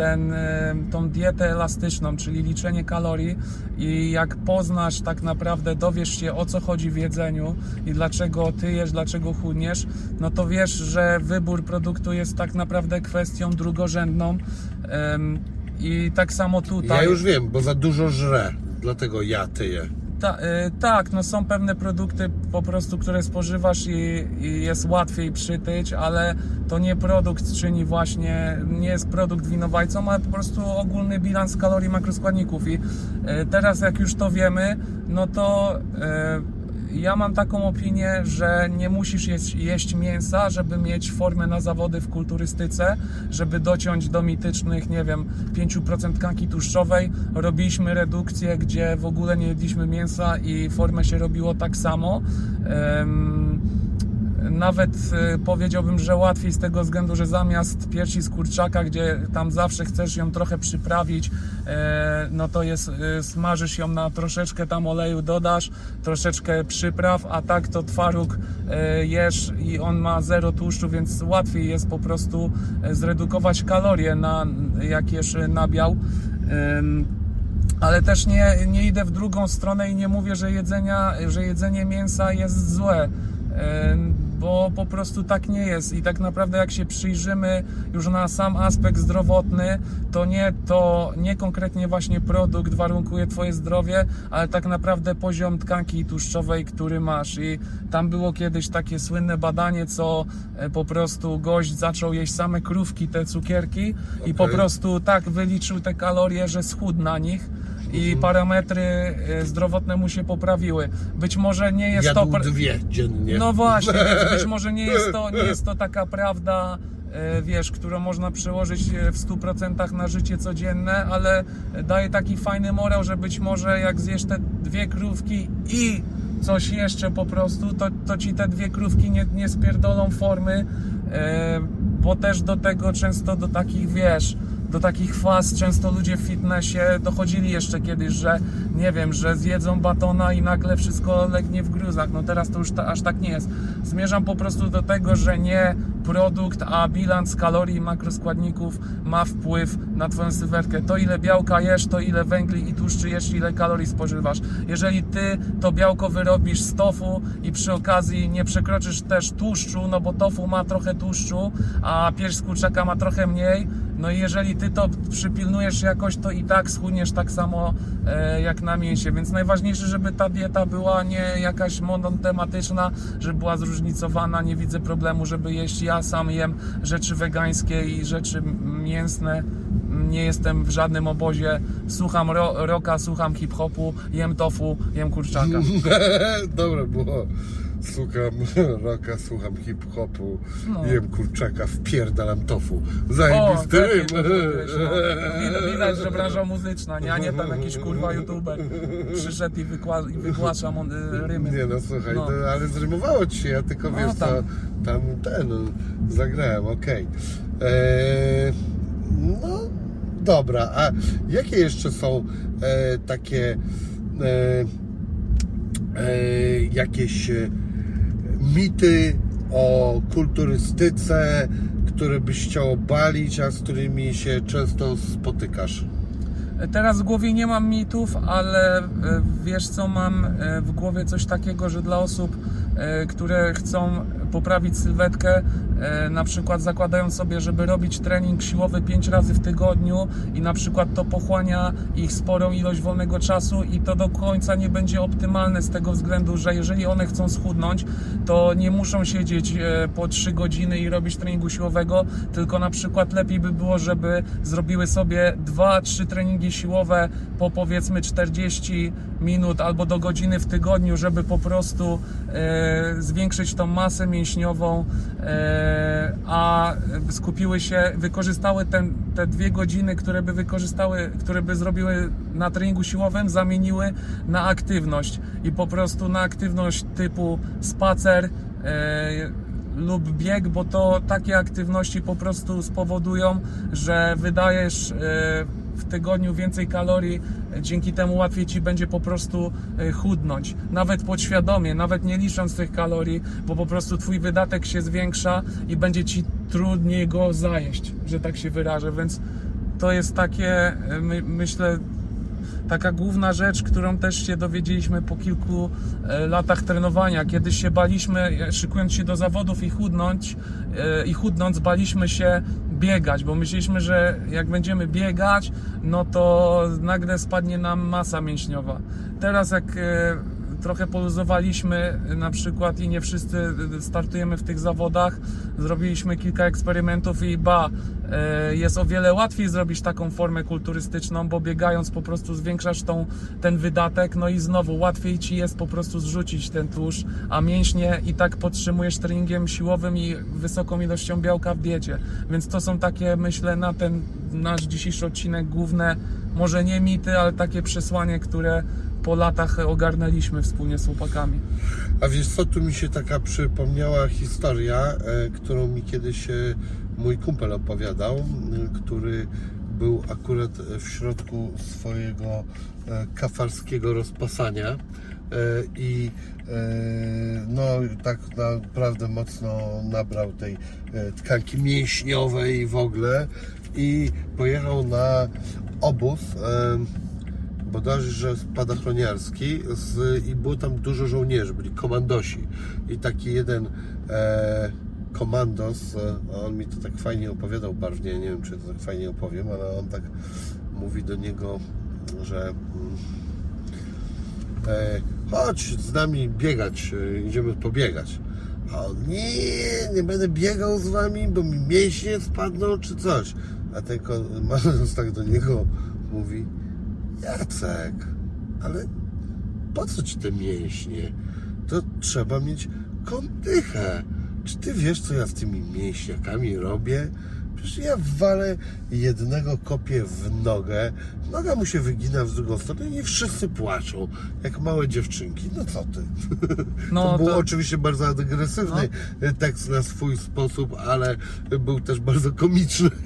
ten, e, tą dietę elastyczną, czyli liczenie kalorii i jak poznasz tak naprawdę, dowiesz się o co chodzi w jedzeniu i dlaczego ty jesz, dlaczego chudniesz, no to wiesz, że wybór produktu jest tak naprawdę kwestią drugorzędną i tak samo tutaj. Ja już wiem, bo za dużo żrę, dlatego ja tyję. Ta, y, tak, no są pewne produkty po prostu, które spożywasz i, i jest łatwiej przytyć, ale to nie produkt czyni właśnie, nie jest produkt winowajcą, ale po prostu ogólny bilans kalorii makroskładników. I y, teraz jak już to wiemy, no to y, ja mam taką opinię, że nie musisz jeść, jeść mięsa, żeby mieć formę na zawody w kulturystyce, żeby dociąć do mitycznych, nie wiem, 5% tkanki tłuszczowej. Robiliśmy redukcję, gdzie w ogóle nie jedliśmy mięsa i formę się robiło tak samo. Em, nawet e, powiedziałbym, że łatwiej z tego względu, że zamiast piersi z kurczaka, gdzie tam zawsze chcesz ją trochę przyprawić, e, no to jest, e, smażysz ją na troszeczkę tam oleju dodasz, troszeczkę przypraw, a tak to twaróg e, jesz i on ma zero tłuszczu, więc łatwiej jest po prostu e, zredukować kalorie na jak jesz nabiał. Ale też nie, nie idę w drugą stronę i nie mówię, że, jedzenia, że jedzenie mięsa jest złe, bo po prostu tak nie jest. I tak naprawdę, jak się przyjrzymy już na sam aspekt zdrowotny, to nie to, nie konkretnie właśnie produkt warunkuje Twoje zdrowie, ale tak naprawdę poziom tkanki tłuszczowej, który masz. I tam było kiedyś takie słynne badanie, co e, po prostu gość zaczął jeść same krówki, te cukierki, i po prostu tak wyliczył te kalorie, że schudł na nich i parametry e, zdrowotne mu się poprawiły. Być może nie jest to. Jadł pra- dwie dziennie. No właśnie, być może nie jest to, nie jest to taka prawda, e, wiesz, którą można przełożyć e, w 100% na życie codzienne, ale daje taki fajny morał, że być może jak zjesz te dwie krówki i coś jeszcze po prostu, to, to ci te dwie krówki nie, nie spierdolą formy, bo też do tego często do takich, wiesz, do takich faz często ludzie w fitnessie dochodzili jeszcze kiedyś, że nie wiem, że zjedzą batona i nagle wszystko legnie w gruzach. No teraz to już ta, aż tak nie jest. Zmierzam po prostu do tego, że nie produkt, a bilans kalorii i makroskładników ma wpływ na Twoją sylwetkę. To ile białka jesz, to ile węgli i tłuszczy jesz, ile kalorii spożywasz. Jeżeli Ty to białko wyrobisz z tofu i przy okazji nie przekroczysz też tłuszczu, no bo tofu ma trochę tłuszczu, a pierś z kurczaka ma trochę mniej, no i jeżeli ty to przypilnujesz jakoś, to i tak schudniesz tak samo e, jak na mięsie. Więc najważniejsze, żeby ta dieta była nie jakaś monotematyczna, żeby była zróżnicowana. Nie widzę problemu, żeby jeść. Ja sam jem rzeczy wegańskie i rzeczy mięsne. Nie jestem w żadnym obozie. Słucham ro rocka, słucham hip-hopu, jem tofu, jem kurczaka. Dobre było. Słucham rocka, słucham hip-hopu, No. jem kurczaka, wpierdalam tofu. O, Zajebisty lepiej rym. to no. Widać- że branża muzyczna, nie? A nie tam jakiś kurwa youtuber przyszedł i, wykła, i wygłasza mon- y, rymy. Nie no, słuchaj, No. To, ale zrymowało ci się, ja tylko No, wiesz tam. tam ten, no, zagrałem, okej. Eee, No, dobra, a jakie jeszcze są e, takie e, e, jakieś e, mity o kulturystyce, które byś chciał obalić, a z którymi się często spotykasz? Teraz w głowie nie mam mitów, ale e, wiesz co, mam e, w głowie coś takiego, że dla osób, które chcą poprawić sylwetkę, e, na przykład zakładają sobie, żeby robić trening siłowy 5 razy w tygodniu i na przykład to pochłania ich sporą ilość wolnego czasu i to do końca nie będzie optymalne z tego względu, że jeżeli one chcą schudnąć, to nie muszą siedzieć e, po 3 godziny i robić treningu siłowego, tylko na przykład lepiej by było, żeby zrobiły sobie 2-3 treningi siłowe po powiedzmy 40 minut albo do godziny w tygodniu, żeby po prostu e, zwiększyć tą masę mięśniową, e, a skupiły się, wykorzystały ten, te dwie godziny, które by wykorzystały, które by zrobiły na treningu siłowym, zamieniły na aktywność. I po prostu na aktywność typu spacer, e, lub bieg, bo to takie aktywności po prostu spowodują, że wydajesz e, w tygodniu więcej kalorii, dzięki temu łatwiej ci będzie po prostu e, chudnąć. Nawet podświadomie, nawet nie licząc tych kalorii, bo po prostu twój wydatek się zwiększa i będzie ci trudniej go zajeść, że tak się wyrażę, więc to jest takie, e, my, myślę, taka główna rzecz, którą też się dowiedzieliśmy po kilku e, latach trenowania. Kiedyś się baliśmy, e, szykując się do zawodów i chudnąć, e, i chudnąc, baliśmy się biegać, bo myśleliśmy, że jak będziemy biegać, no to nagle spadnie nam masa mięśniowa. Teraz jak e, trochę poluzowaliśmy e, na przykład i nie wszyscy e, startujemy w tych zawodach. Zrobiliśmy kilka eksperymentów i ba, e, jest o wiele łatwiej zrobić taką formę kulturystyczną, bo biegając po prostu zwiększasz tą, ten wydatek, no i znowu łatwiej ci jest po prostu zrzucić ten tłuszcz, a mięśnie i tak podtrzymujesz treningiem siłowym i wysoką ilością białka w diecie. Więc to są takie, myślę, na ten nasz dzisiejszy odcinek główne, może nie mity, ale takie przesłanie, które po latach ogarnęliśmy wspólnie z chłopakami. A wiesz co, tu mi się taka przypomniała historia, e, którą mi kiedyś e, mój kumpel opowiadał, który był akurat w środku swojego e, kafarskiego rozpasania i no tak naprawdę mocno nabrał tej tkanki mięśniowej w ogóle i pojechał na obóz bodajże, że spadochroniarski z, i było tam dużo żołnierzy, byli komandosi i taki jeden e, komandos, e, on mi to tak fajnie opowiadał barwnie, nie wiem czy to tak fajnie opowiem, ale on tak mówi do niego, że mm, e, chodź z nami biegać, e, idziemy pobiegać. A on, nie, nie będę biegał z wami, bo mi mięśnie spadną czy coś. A ten komandos tak do niego mówi, Jacek, ale po co ci te mięśnie? To trzeba mieć kondychę. Czy ty wiesz, co ja z tymi mięśniakami robię? Przecież ja walę jednego kopię w nogę, noga mu się wygina w drugą stronę i wszyscy płaczą, jak małe dziewczynki. No co ty? No, to był to- oczywiście bardzo agresywny tekst na swój sposób, ale był też bardzo komiczny.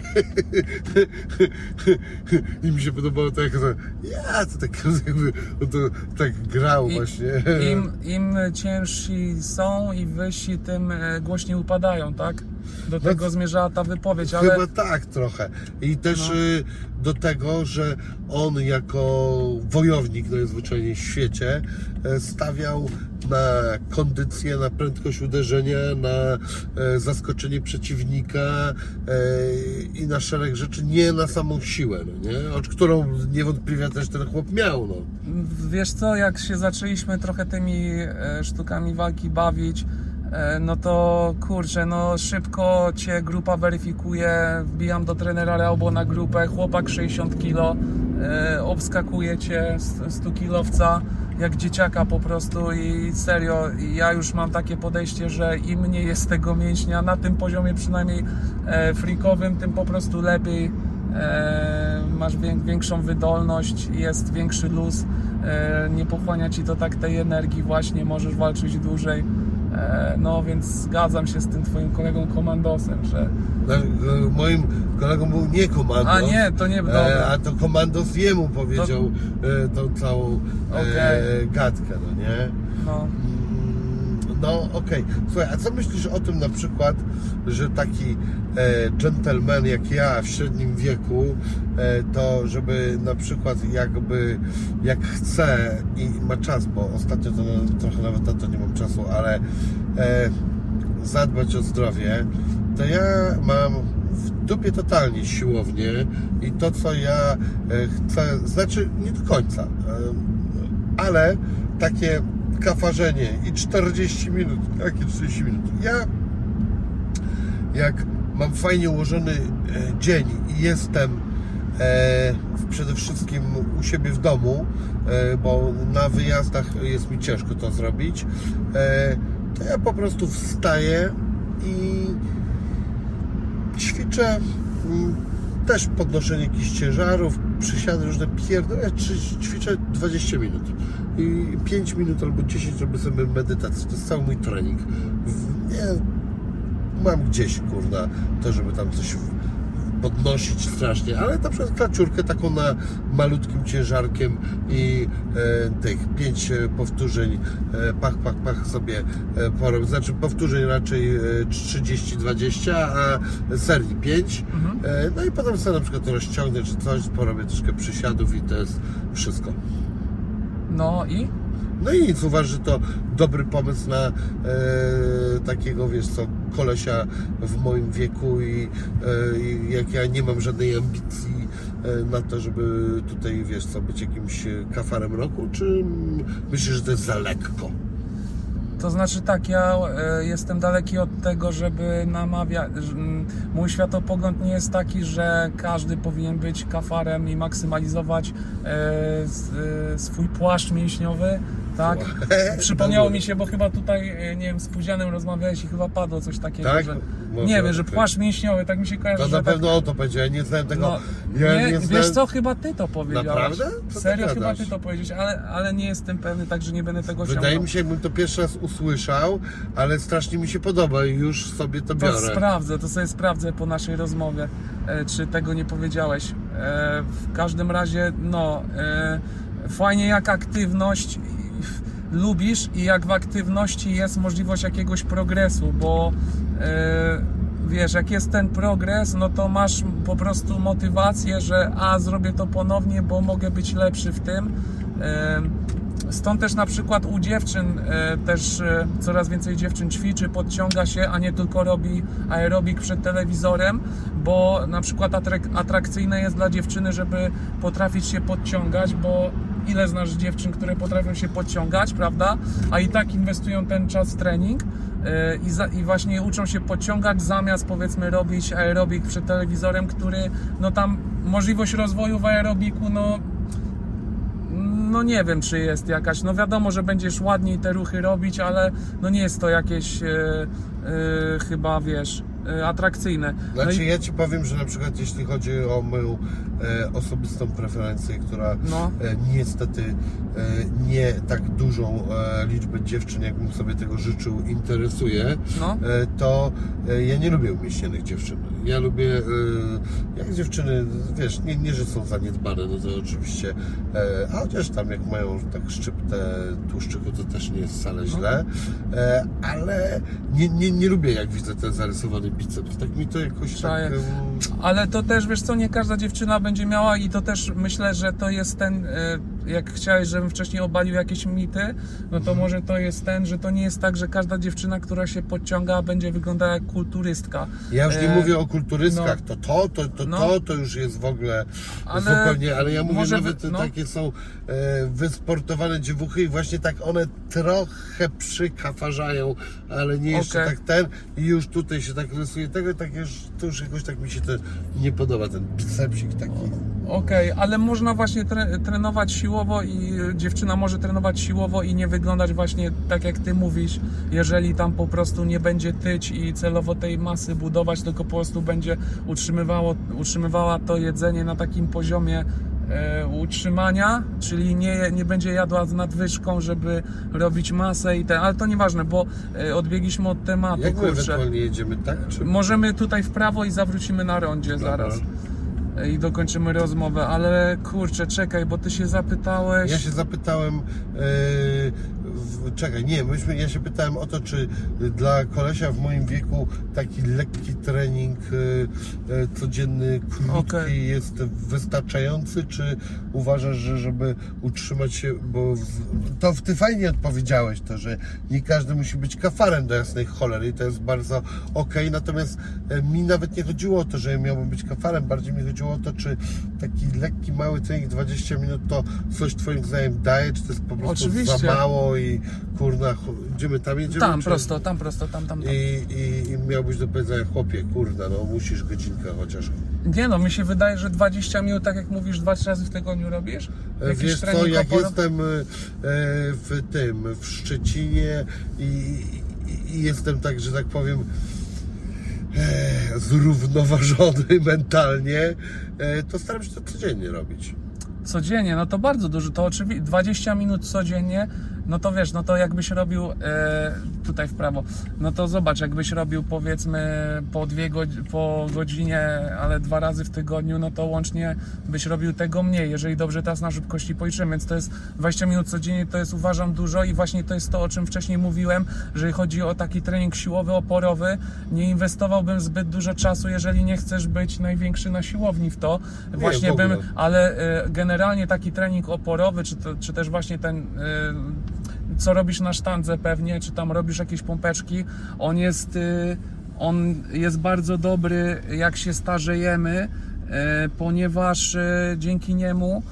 I mi się podobało to, jak to, ja to tak jakby to tak grał I- właśnie. Im, Im ciężsi są i wyżsi, tym e, głośniej upadają, tak? Do tego zmierzała ta wypowiedź, ale No Chyba tak trochę. I też No. y, do tego, że on jako wojownik najzwyczajniej w świecie e, stawiał na kondycję, na prędkość uderzenia, na e, zaskoczenie przeciwnika e, i na szereg rzeczy, nie na samą siłę, no nie? Od którą niewątpliwie też ten chłop miał. No. Wiesz co, jak się zaczęliśmy trochę tymi sztukami walki bawić, no to kurczę, no szybko cię grupa weryfikuje, wbijam do trenera Reobo na grupę, chłopak 60 kg, e, obskakuje cię 100 kilowca jak dzieciaka po prostu i serio, ja już mam takie podejście, że im mniej jest tego mięśnia, na tym poziomie przynajmniej e, freakowym, tym po prostu lepiej e, masz wię- większą wydolność, jest większy luz, e, nie pochłania ci to tak tej energii właśnie, możesz walczyć dłużej. E, no więc zgadzam się z tym twoim kolegą komandosem, że Na- e, Moim kolegą był nie komando. A nie, to nie- dobra. E, a to komandos jemu powiedział e, tą całą Okej. gadkę, no nie? no, No okej. Słuchaj, a co myślisz o tym na przykład, że taki e, gentleman jak ja w średnim wieku, e, to żeby na przykład jakby jak chce i ma czas, bo ostatnio to trochę nawet na to nie mam czasu, ale e, zadbać o zdrowie, to ja mam w dupie totalnie siłownię i to co ja e, chcę, znaczy nie do końca, e, ale takie kafarzenie i 40 minut, jakie 40 minut? Ja jak mam fajnie ułożony e, dzień i jestem e, przede wszystkim u siebie w domu, e, bo na wyjazdach jest mi ciężko to zrobić, e, to ja po prostu wstaję i ćwiczę mm, też podnoszenie jakichś ciężarów, przysiady, różne pierdolę, ćwiczę 20 minut i 5 minut albo 10 robię sobie medytację, to jest cały mój trening. Nie, mam gdzieś, kurna, to żeby tam coś podnosić strasznie, ale na przykład klaciurkę taką na malutkim ciężarkiem i e, tych pięć e, powtórzeń e, pach, pach, pach sobie e, porobię, znaczy powtórzeń raczej e, 30-20, a serii 5 e, no i potem sobie na przykład rozciągnę czy coś, porobię troszkę przysiadów i to jest wszystko. No i No i nic, uważam, że to dobry pomysł na e, takiego, wiesz co, kolesia w moim wieku i, e, jak ja nie mam żadnej ambicji e, na to, żeby tutaj, wiesz co, być jakimś kafarem roku, czy myślisz, że to jest za lekko? To znaczy tak, ja e, jestem daleki od tego, żeby namawiać. Mój światopogląd nie jest taki, że każdy powinien być kafarem i maksymalizować e, e, swój płaszcz mięśniowy. Tak? Przypomniało mi się, bo chyba tutaj, e, nie wiem, z Pudzianem rozmawiałeś i chyba padło coś takiego, Tak? że. Może Nie wiem, że tak. płaszcz mięśniowy, tak mi się kojarzy, To na tak, pewno o to ja nie znałem tego. no, ja nie, nie wiesz znałem- co, chyba ty to powiedziałeś. Naprawdę? Co ty Serio, chyba ty to powiedziałeś, ale, ale nie jestem pewny, także nie będę tego Wydaje ciągnął. mi się, jakbym to pierwszy raz usłyszał, ale strasznie mi się podoba i już sobie to To biorę. sprawdzę, to sobie sprawdzę po naszej rozmowie, e, czy tego nie powiedziałeś. E, W każdym razie, no, fajnie jak aktywność lubisz i jak w aktywności jest możliwość jakiegoś progresu, bo e, wiesz, jak jest ten progres, no to masz po prostu motywację, że a zrobię to ponownie, bo mogę być lepszy w tym. E, Stąd też na przykład u dziewczyn e, też e, coraz więcej dziewczyn ćwiczy, podciąga się, a nie tylko robi aerobik przed telewizorem, bo na przykład atrak- atrakcyjne jest dla dziewczyny, żeby potrafić się podciągać, bo ile znasz dziewczyn, które potrafią się podciągać, prawda? A i tak inwestują ten czas w trening e, i, za, i właśnie uczą się podciągać zamiast powiedzmy robić aerobik przed telewizorem, który no tam możliwość rozwoju w aerobiku no no nie wiem, czy jest jakaś. No wiadomo, że będziesz ładniej te ruchy robić, ale no nie jest to jakieś e, e, chyba wiesz. E, atrakcyjne. No Znaczy i, ja Ci powiem, że na przykład jeśli chodzi o moją e, osobistą preferencję, która No. e, niestety e, nie tak dużą e, liczbę dziewczyn, jakbym sobie tego życzył, interesuje, No. e, to ja nie lubię umieśnionych dziewczyn. Ja lubię, jak dziewczyny, wiesz, nie, nie że są zaniedbane, no to oczywiście, a chociaż tam jak mają tak szczyptę tłuszczyku, to też nie jest wcale źle, e, ale nie, nie, nie lubię jak widzę ten zarysowany biceps. Tak mi to jakoś tak... Ale to też, wiesz co, nie każda dziewczyna będzie miała i to też myślę, że to jest ten, e, jak chciałeś, żebym wcześniej obalił jakieś mity, no to może to jest ten, że to nie jest tak, że każda dziewczyna, która się podciąga, będzie wyglądała jak kulturystka. Ja już nie E, mówię o kulturystkach, no. to to, to, to, No. to, to już jest w ogóle Ale zupełnie, ale ja mówię może nawet no. takie są e, wysportowane dziewuchy i właśnie tak one trochę przykafarzają, ale nie jeszcze Okej. tak ten i już tutaj się tak rysuje tego, tak już, to już jakoś tak mi się to nie podoba, ten bicepsik taki. Okej, ale można właśnie tre trenować siłowo i dziewczyna może trenować siłowo i nie wyglądać właśnie tak jak ty mówisz, jeżeli tam po prostu nie będzie tyć i celowo tej masy budować, tylko po prostu będzie utrzymywało, utrzymywała to jedzenie na takim poziomie e, utrzymania, czyli nie, nie będzie jadła z nadwyżką, żeby robić masę i ten, ale to nieważne, bo e, odbiegliśmy od tematu, Jak my ewentualnie jedziemy, tak? Czy... Możemy tutaj w prawo i zawrócimy na rondzie zaraz. I dokończymy rozmowę, ale kurczę, czekaj, bo ty się zapytałeś. Ja się zapytałem, e, czekaj, nie, myśmy, ja się pytałem o to, czy dla kolesia w moim wieku taki lekki trening e, e, codzienny, krótki Okej. jest wystarczający, czy uważasz, że żeby utrzymać się, bo to w- ty fajnie odpowiedziałeś to, że nie każdy musi być kafarem do jasnej cholery i to jest bardzo okej, natomiast e, mi nawet nie chodziło o to, że miałbym być kafarem, bardziej mi chodziło o to, czy taki lekki, mały trening 20 minut to coś twoim zdaniem daje, czy to jest po prostu Oczywiście. za mało i kurna, ch- gdzie my tam jedziemy? Tam czy... prosto, tam prosto, tam, tam, tam. I, i, I miałbyś do powiedzenia, chłopie, kurna, no musisz godzinkę chociaż. Nie no, mi się wydaje, że 20 minut, tak jak mówisz, dwa trzy razy w tygodniu robisz? E, Jakiś Wiesz co, jak oporo- jestem e, w tym, w Szczecinie i, i, i jestem tak, że tak powiem e, zrównoważony mentalnie, e, to staram się to codziennie robić. Codziennie, no to bardzo dużo, to oczywiście 20 minut codziennie, no to wiesz, no to jakbyś robił e, tutaj w prawo, no to zobacz, jakbyś robił powiedzmy po dwie godzi- po godzinie, ale dwa razy w tygodniu, no to łącznie byś robił tego mniej, jeżeli dobrze teraz na szybkości policzymy, więc to jest 20 minut codziennie, to jest uważam dużo i właśnie to jest to, o czym wcześniej mówiłem, że chodzi o taki trening siłowy, oporowy, nie inwestowałbym zbyt dużo czasu, jeżeli nie chcesz być największy na siłowni w to, Nie, właśnie w bym, ale e, generalnie taki trening oporowy, czy, to, czy też właśnie ten, e, co robisz na sztandze pewnie, czy tam robisz jakieś pompeczki, on jest, e, on jest bardzo dobry, jak się starzejemy, e, ponieważ e, dzięki niemu,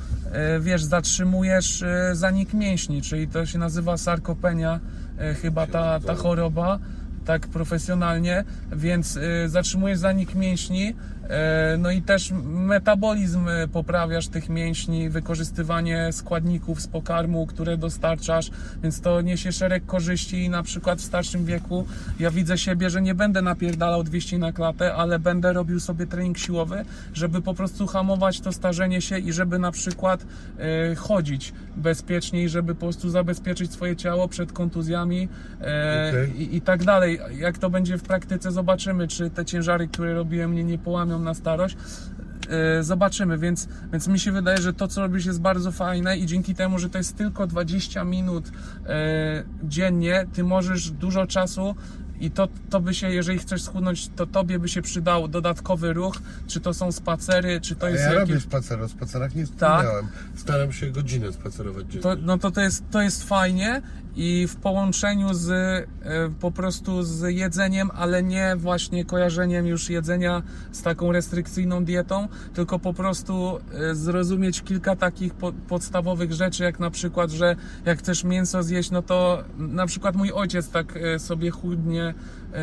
wiesz, zatrzymujesz zanik mięśni, czyli to się nazywa sarkopenia, chyba ta, ta choroba tak profesjonalnie, więc y, zatrzymujesz zanik mięśni, y, no i też metabolizm y, poprawiasz tych mięśni, wykorzystywanie składników z pokarmu, które dostarczasz, więc to niesie szereg korzyści i na przykład w starszym wieku ja widzę siebie, że nie będę napierdalał 200 na klatę, ale będę robił sobie trening siłowy, żeby po prostu hamować to starzenie się i żeby na przykład y, chodzić bezpieczniej, żeby po prostu zabezpieczyć swoje ciało przed kontuzjami e, Okej. i, i tak dalej. Jak to będzie w praktyce, zobaczymy, czy te ciężary, które robiłem, mnie nie połamią na starość. E, Zobaczymy, więc, więc mi się wydaje, że to, co robisz, jest bardzo fajne i dzięki temu, że to jest tylko 20 minut e, dziennie, ty możesz dużo czasu i to, to by się, jeżeli chcesz schudnąć, to tobie by się przydał dodatkowy ruch, czy to są spacery, czy to jest ja jakieś... robię spacer, o spacerach nie Tak? wspomniałem. Staram się godzinę spacerować dziennie. To, no to to jest, to jest fajnie i w połączeniu z e, po prostu z jedzeniem, ale nie właśnie kojarzeniem już jedzenia z taką restrykcyjną dietą, tylko po prostu e, zrozumieć kilka takich po, podstawowych rzeczy, jak na przykład, że jak chcesz mięso zjeść, no to na przykład mój ojciec tak e, sobie chudnie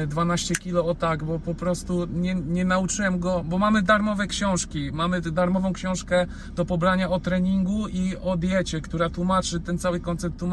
12 kilo o tak, bo po prostu nie, nie nauczyłem go, bo mamy darmowe książki, mamy darmową książkę do pobrania o treningu i o diecie, która tłumaczy ten cały koncept e,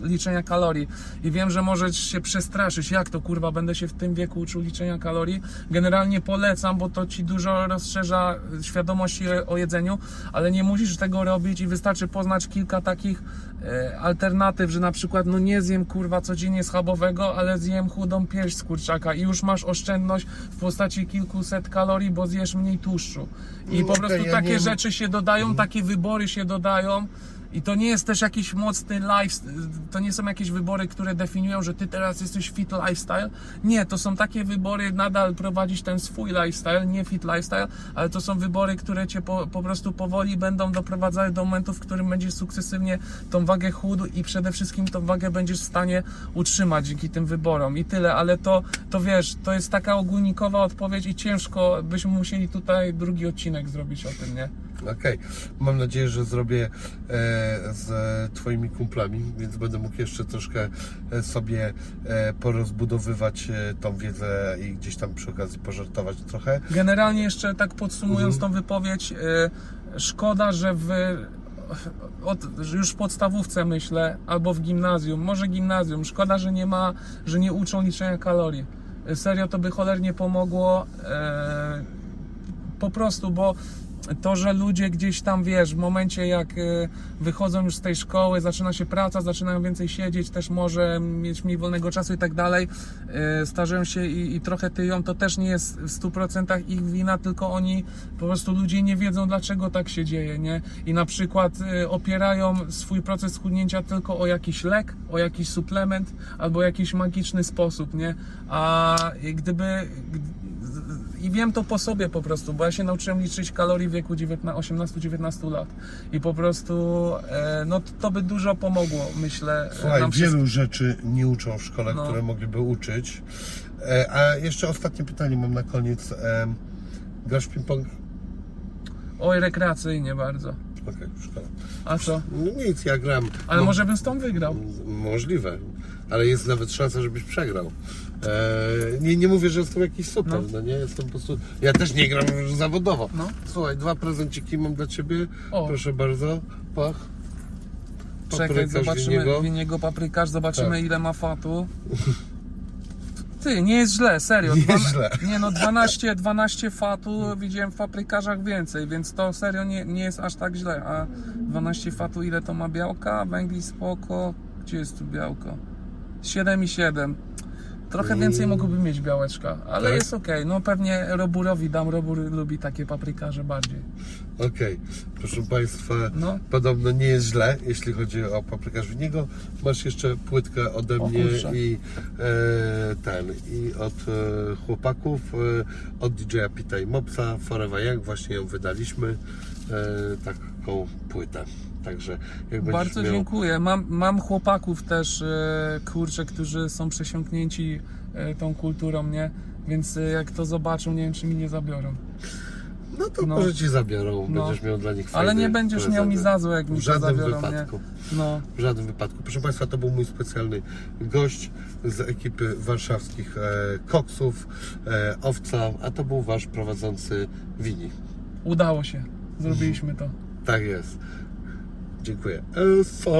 liczenia kalorii. I wiem, że możesz się przestraszyć, jak to kurwa, będę się w tym wieku uczył liczenia kalorii. Generalnie polecam, bo to ci dużo rozszerza świadomości o jedzeniu, ale nie musisz tego robić i wystarczy poznać kilka takich e, alternatyw, że na przykład no nie zjem kurwa codziennie schabowego, ale zjem chudą pierś z kurczaka i już masz oszczędność w postaci kilkuset kalorii, bo zjesz mniej tłuszczu. I po okej, prostu ja takie nie- rzeczy się dodają, takie wybory się dodają. I to nie jest też jakiś mocny life, to nie są jakieś wybory, które definiują, że ty teraz jesteś fit lifestyle. Nie, to są takie wybory, nadal prowadzić ten swój lifestyle, nie fit lifestyle, ale to są wybory, które cię po, po prostu powoli będą doprowadzały do momentu, w którym będziesz sukcesywnie tą wagę chudł i przede wszystkim tą wagę będziesz w stanie utrzymać dzięki tym wyborom i tyle, ale to, to wiesz, to jest taka ogólnikowa odpowiedź i ciężko byśmy musieli tutaj drugi odcinek zrobić o tym, nie? Okej, mam nadzieję, że zrobię e, z Twoimi kumplami, więc będę mógł jeszcze troszkę e, sobie e, porozbudowywać tą wiedzę i gdzieś tam przy okazji pożartować trochę. Generalnie jeszcze tak podsumując tą wypowiedź, szkoda, że w od, już w podstawówce myślę, albo w gimnazjum, może gimnazjum, szkoda, że nie ma, że nie uczą liczenia kalorii. Serio to by cholernie pomogło. e, po prostu, bo to, że ludzie gdzieś tam, wiesz, w momencie jak y, wychodzą już z tej szkoły, zaczyna się praca, zaczynają więcej siedzieć, też może mieć mniej wolnego czasu i tak dalej, y, starzeją się i, i trochę tyją, to też nie jest w 100% ich wina, tylko oni, po prostu ludzie nie wiedzą, dlaczego tak się dzieje, nie? I na przykład y, opierają swój proces schudnięcia tylko o jakiś lek, o jakiś suplement, albo jakiś magiczny sposób, nie? A gdyby... I wiem to po sobie po prostu, bo ja się nauczyłem liczyć kalorii w wieku 19 18-19 lat. I po prostu, e, no to by dużo pomogło, myślę. Słuchaj, nam wielu rzeczy nie uczą w szkole, No. które mogliby uczyć. E, a jeszcze ostatnie pytanie mam na koniec. E, grasz ping-pong? Oj, rekreacyjnie bardzo. Okej, szkoda. A co? No nic, ja gram. Ale No, może bym z tą wygrał. Możliwe, ale jest nawet szansa, żebyś przegrał. E, nie, nie mówię, że jestem jakiś super, no. No. nie? Jestem po prostu. Ja też nie gram już zawodowo. No. Słuchaj, dwa prezenciki mam dla ciebie. O. Proszę bardzo. Pach. Czekaj, zobaczymy winniego paprykarz, zobaczymy Tak. ile ma fatu. Ty, nie jest źle, serio. Nie jest źle. Nie no, 12, 12 fatu widziałem w paprykarzach więcej, więc to serio nie, nie jest aż tak źle. A 12 fatu ile to ma białka? Węgli spoko. Gdzie jest tu białko? 7,7. Trochę więcej mogłoby mieć białeczka, ale Tak? jest okej. No pewnie Roburowi dam, Robur lubi takie paprykarze bardziej. Okej, proszę Państwa, No. podobno nie jest źle, jeśli chodzi o paprykarz winniego. Masz jeszcze płytkę ode mnie i e, ten, i od e, chłopaków, e, od DJ-a Pita i Mopsa, Forever Young, właśnie ją wydaliśmy, taką płytę. Także Bardzo miał... dziękuję. Mam, mam chłopaków też, e, kurczę, którzy są przesiąknięci e, tą kulturą, nie? Więc e, jak to zobaczą, nie wiem, czy mi nie zabiorą. No to No. może Ci zabiorą, No. będziesz miał dla nich Ale nie będziesz miał mi za złe, jak mi W żadnym zabiorą, wypadku. nie? No. W żadnym wypadku. Proszę Państwa, to był mój specjalny gość z ekipy warszawskich e, koksów, e, owca, a to był Wasz prowadzący Wini. Udało się. Zrobiliśmy to. Tak jest. Dziękuję. Elfo.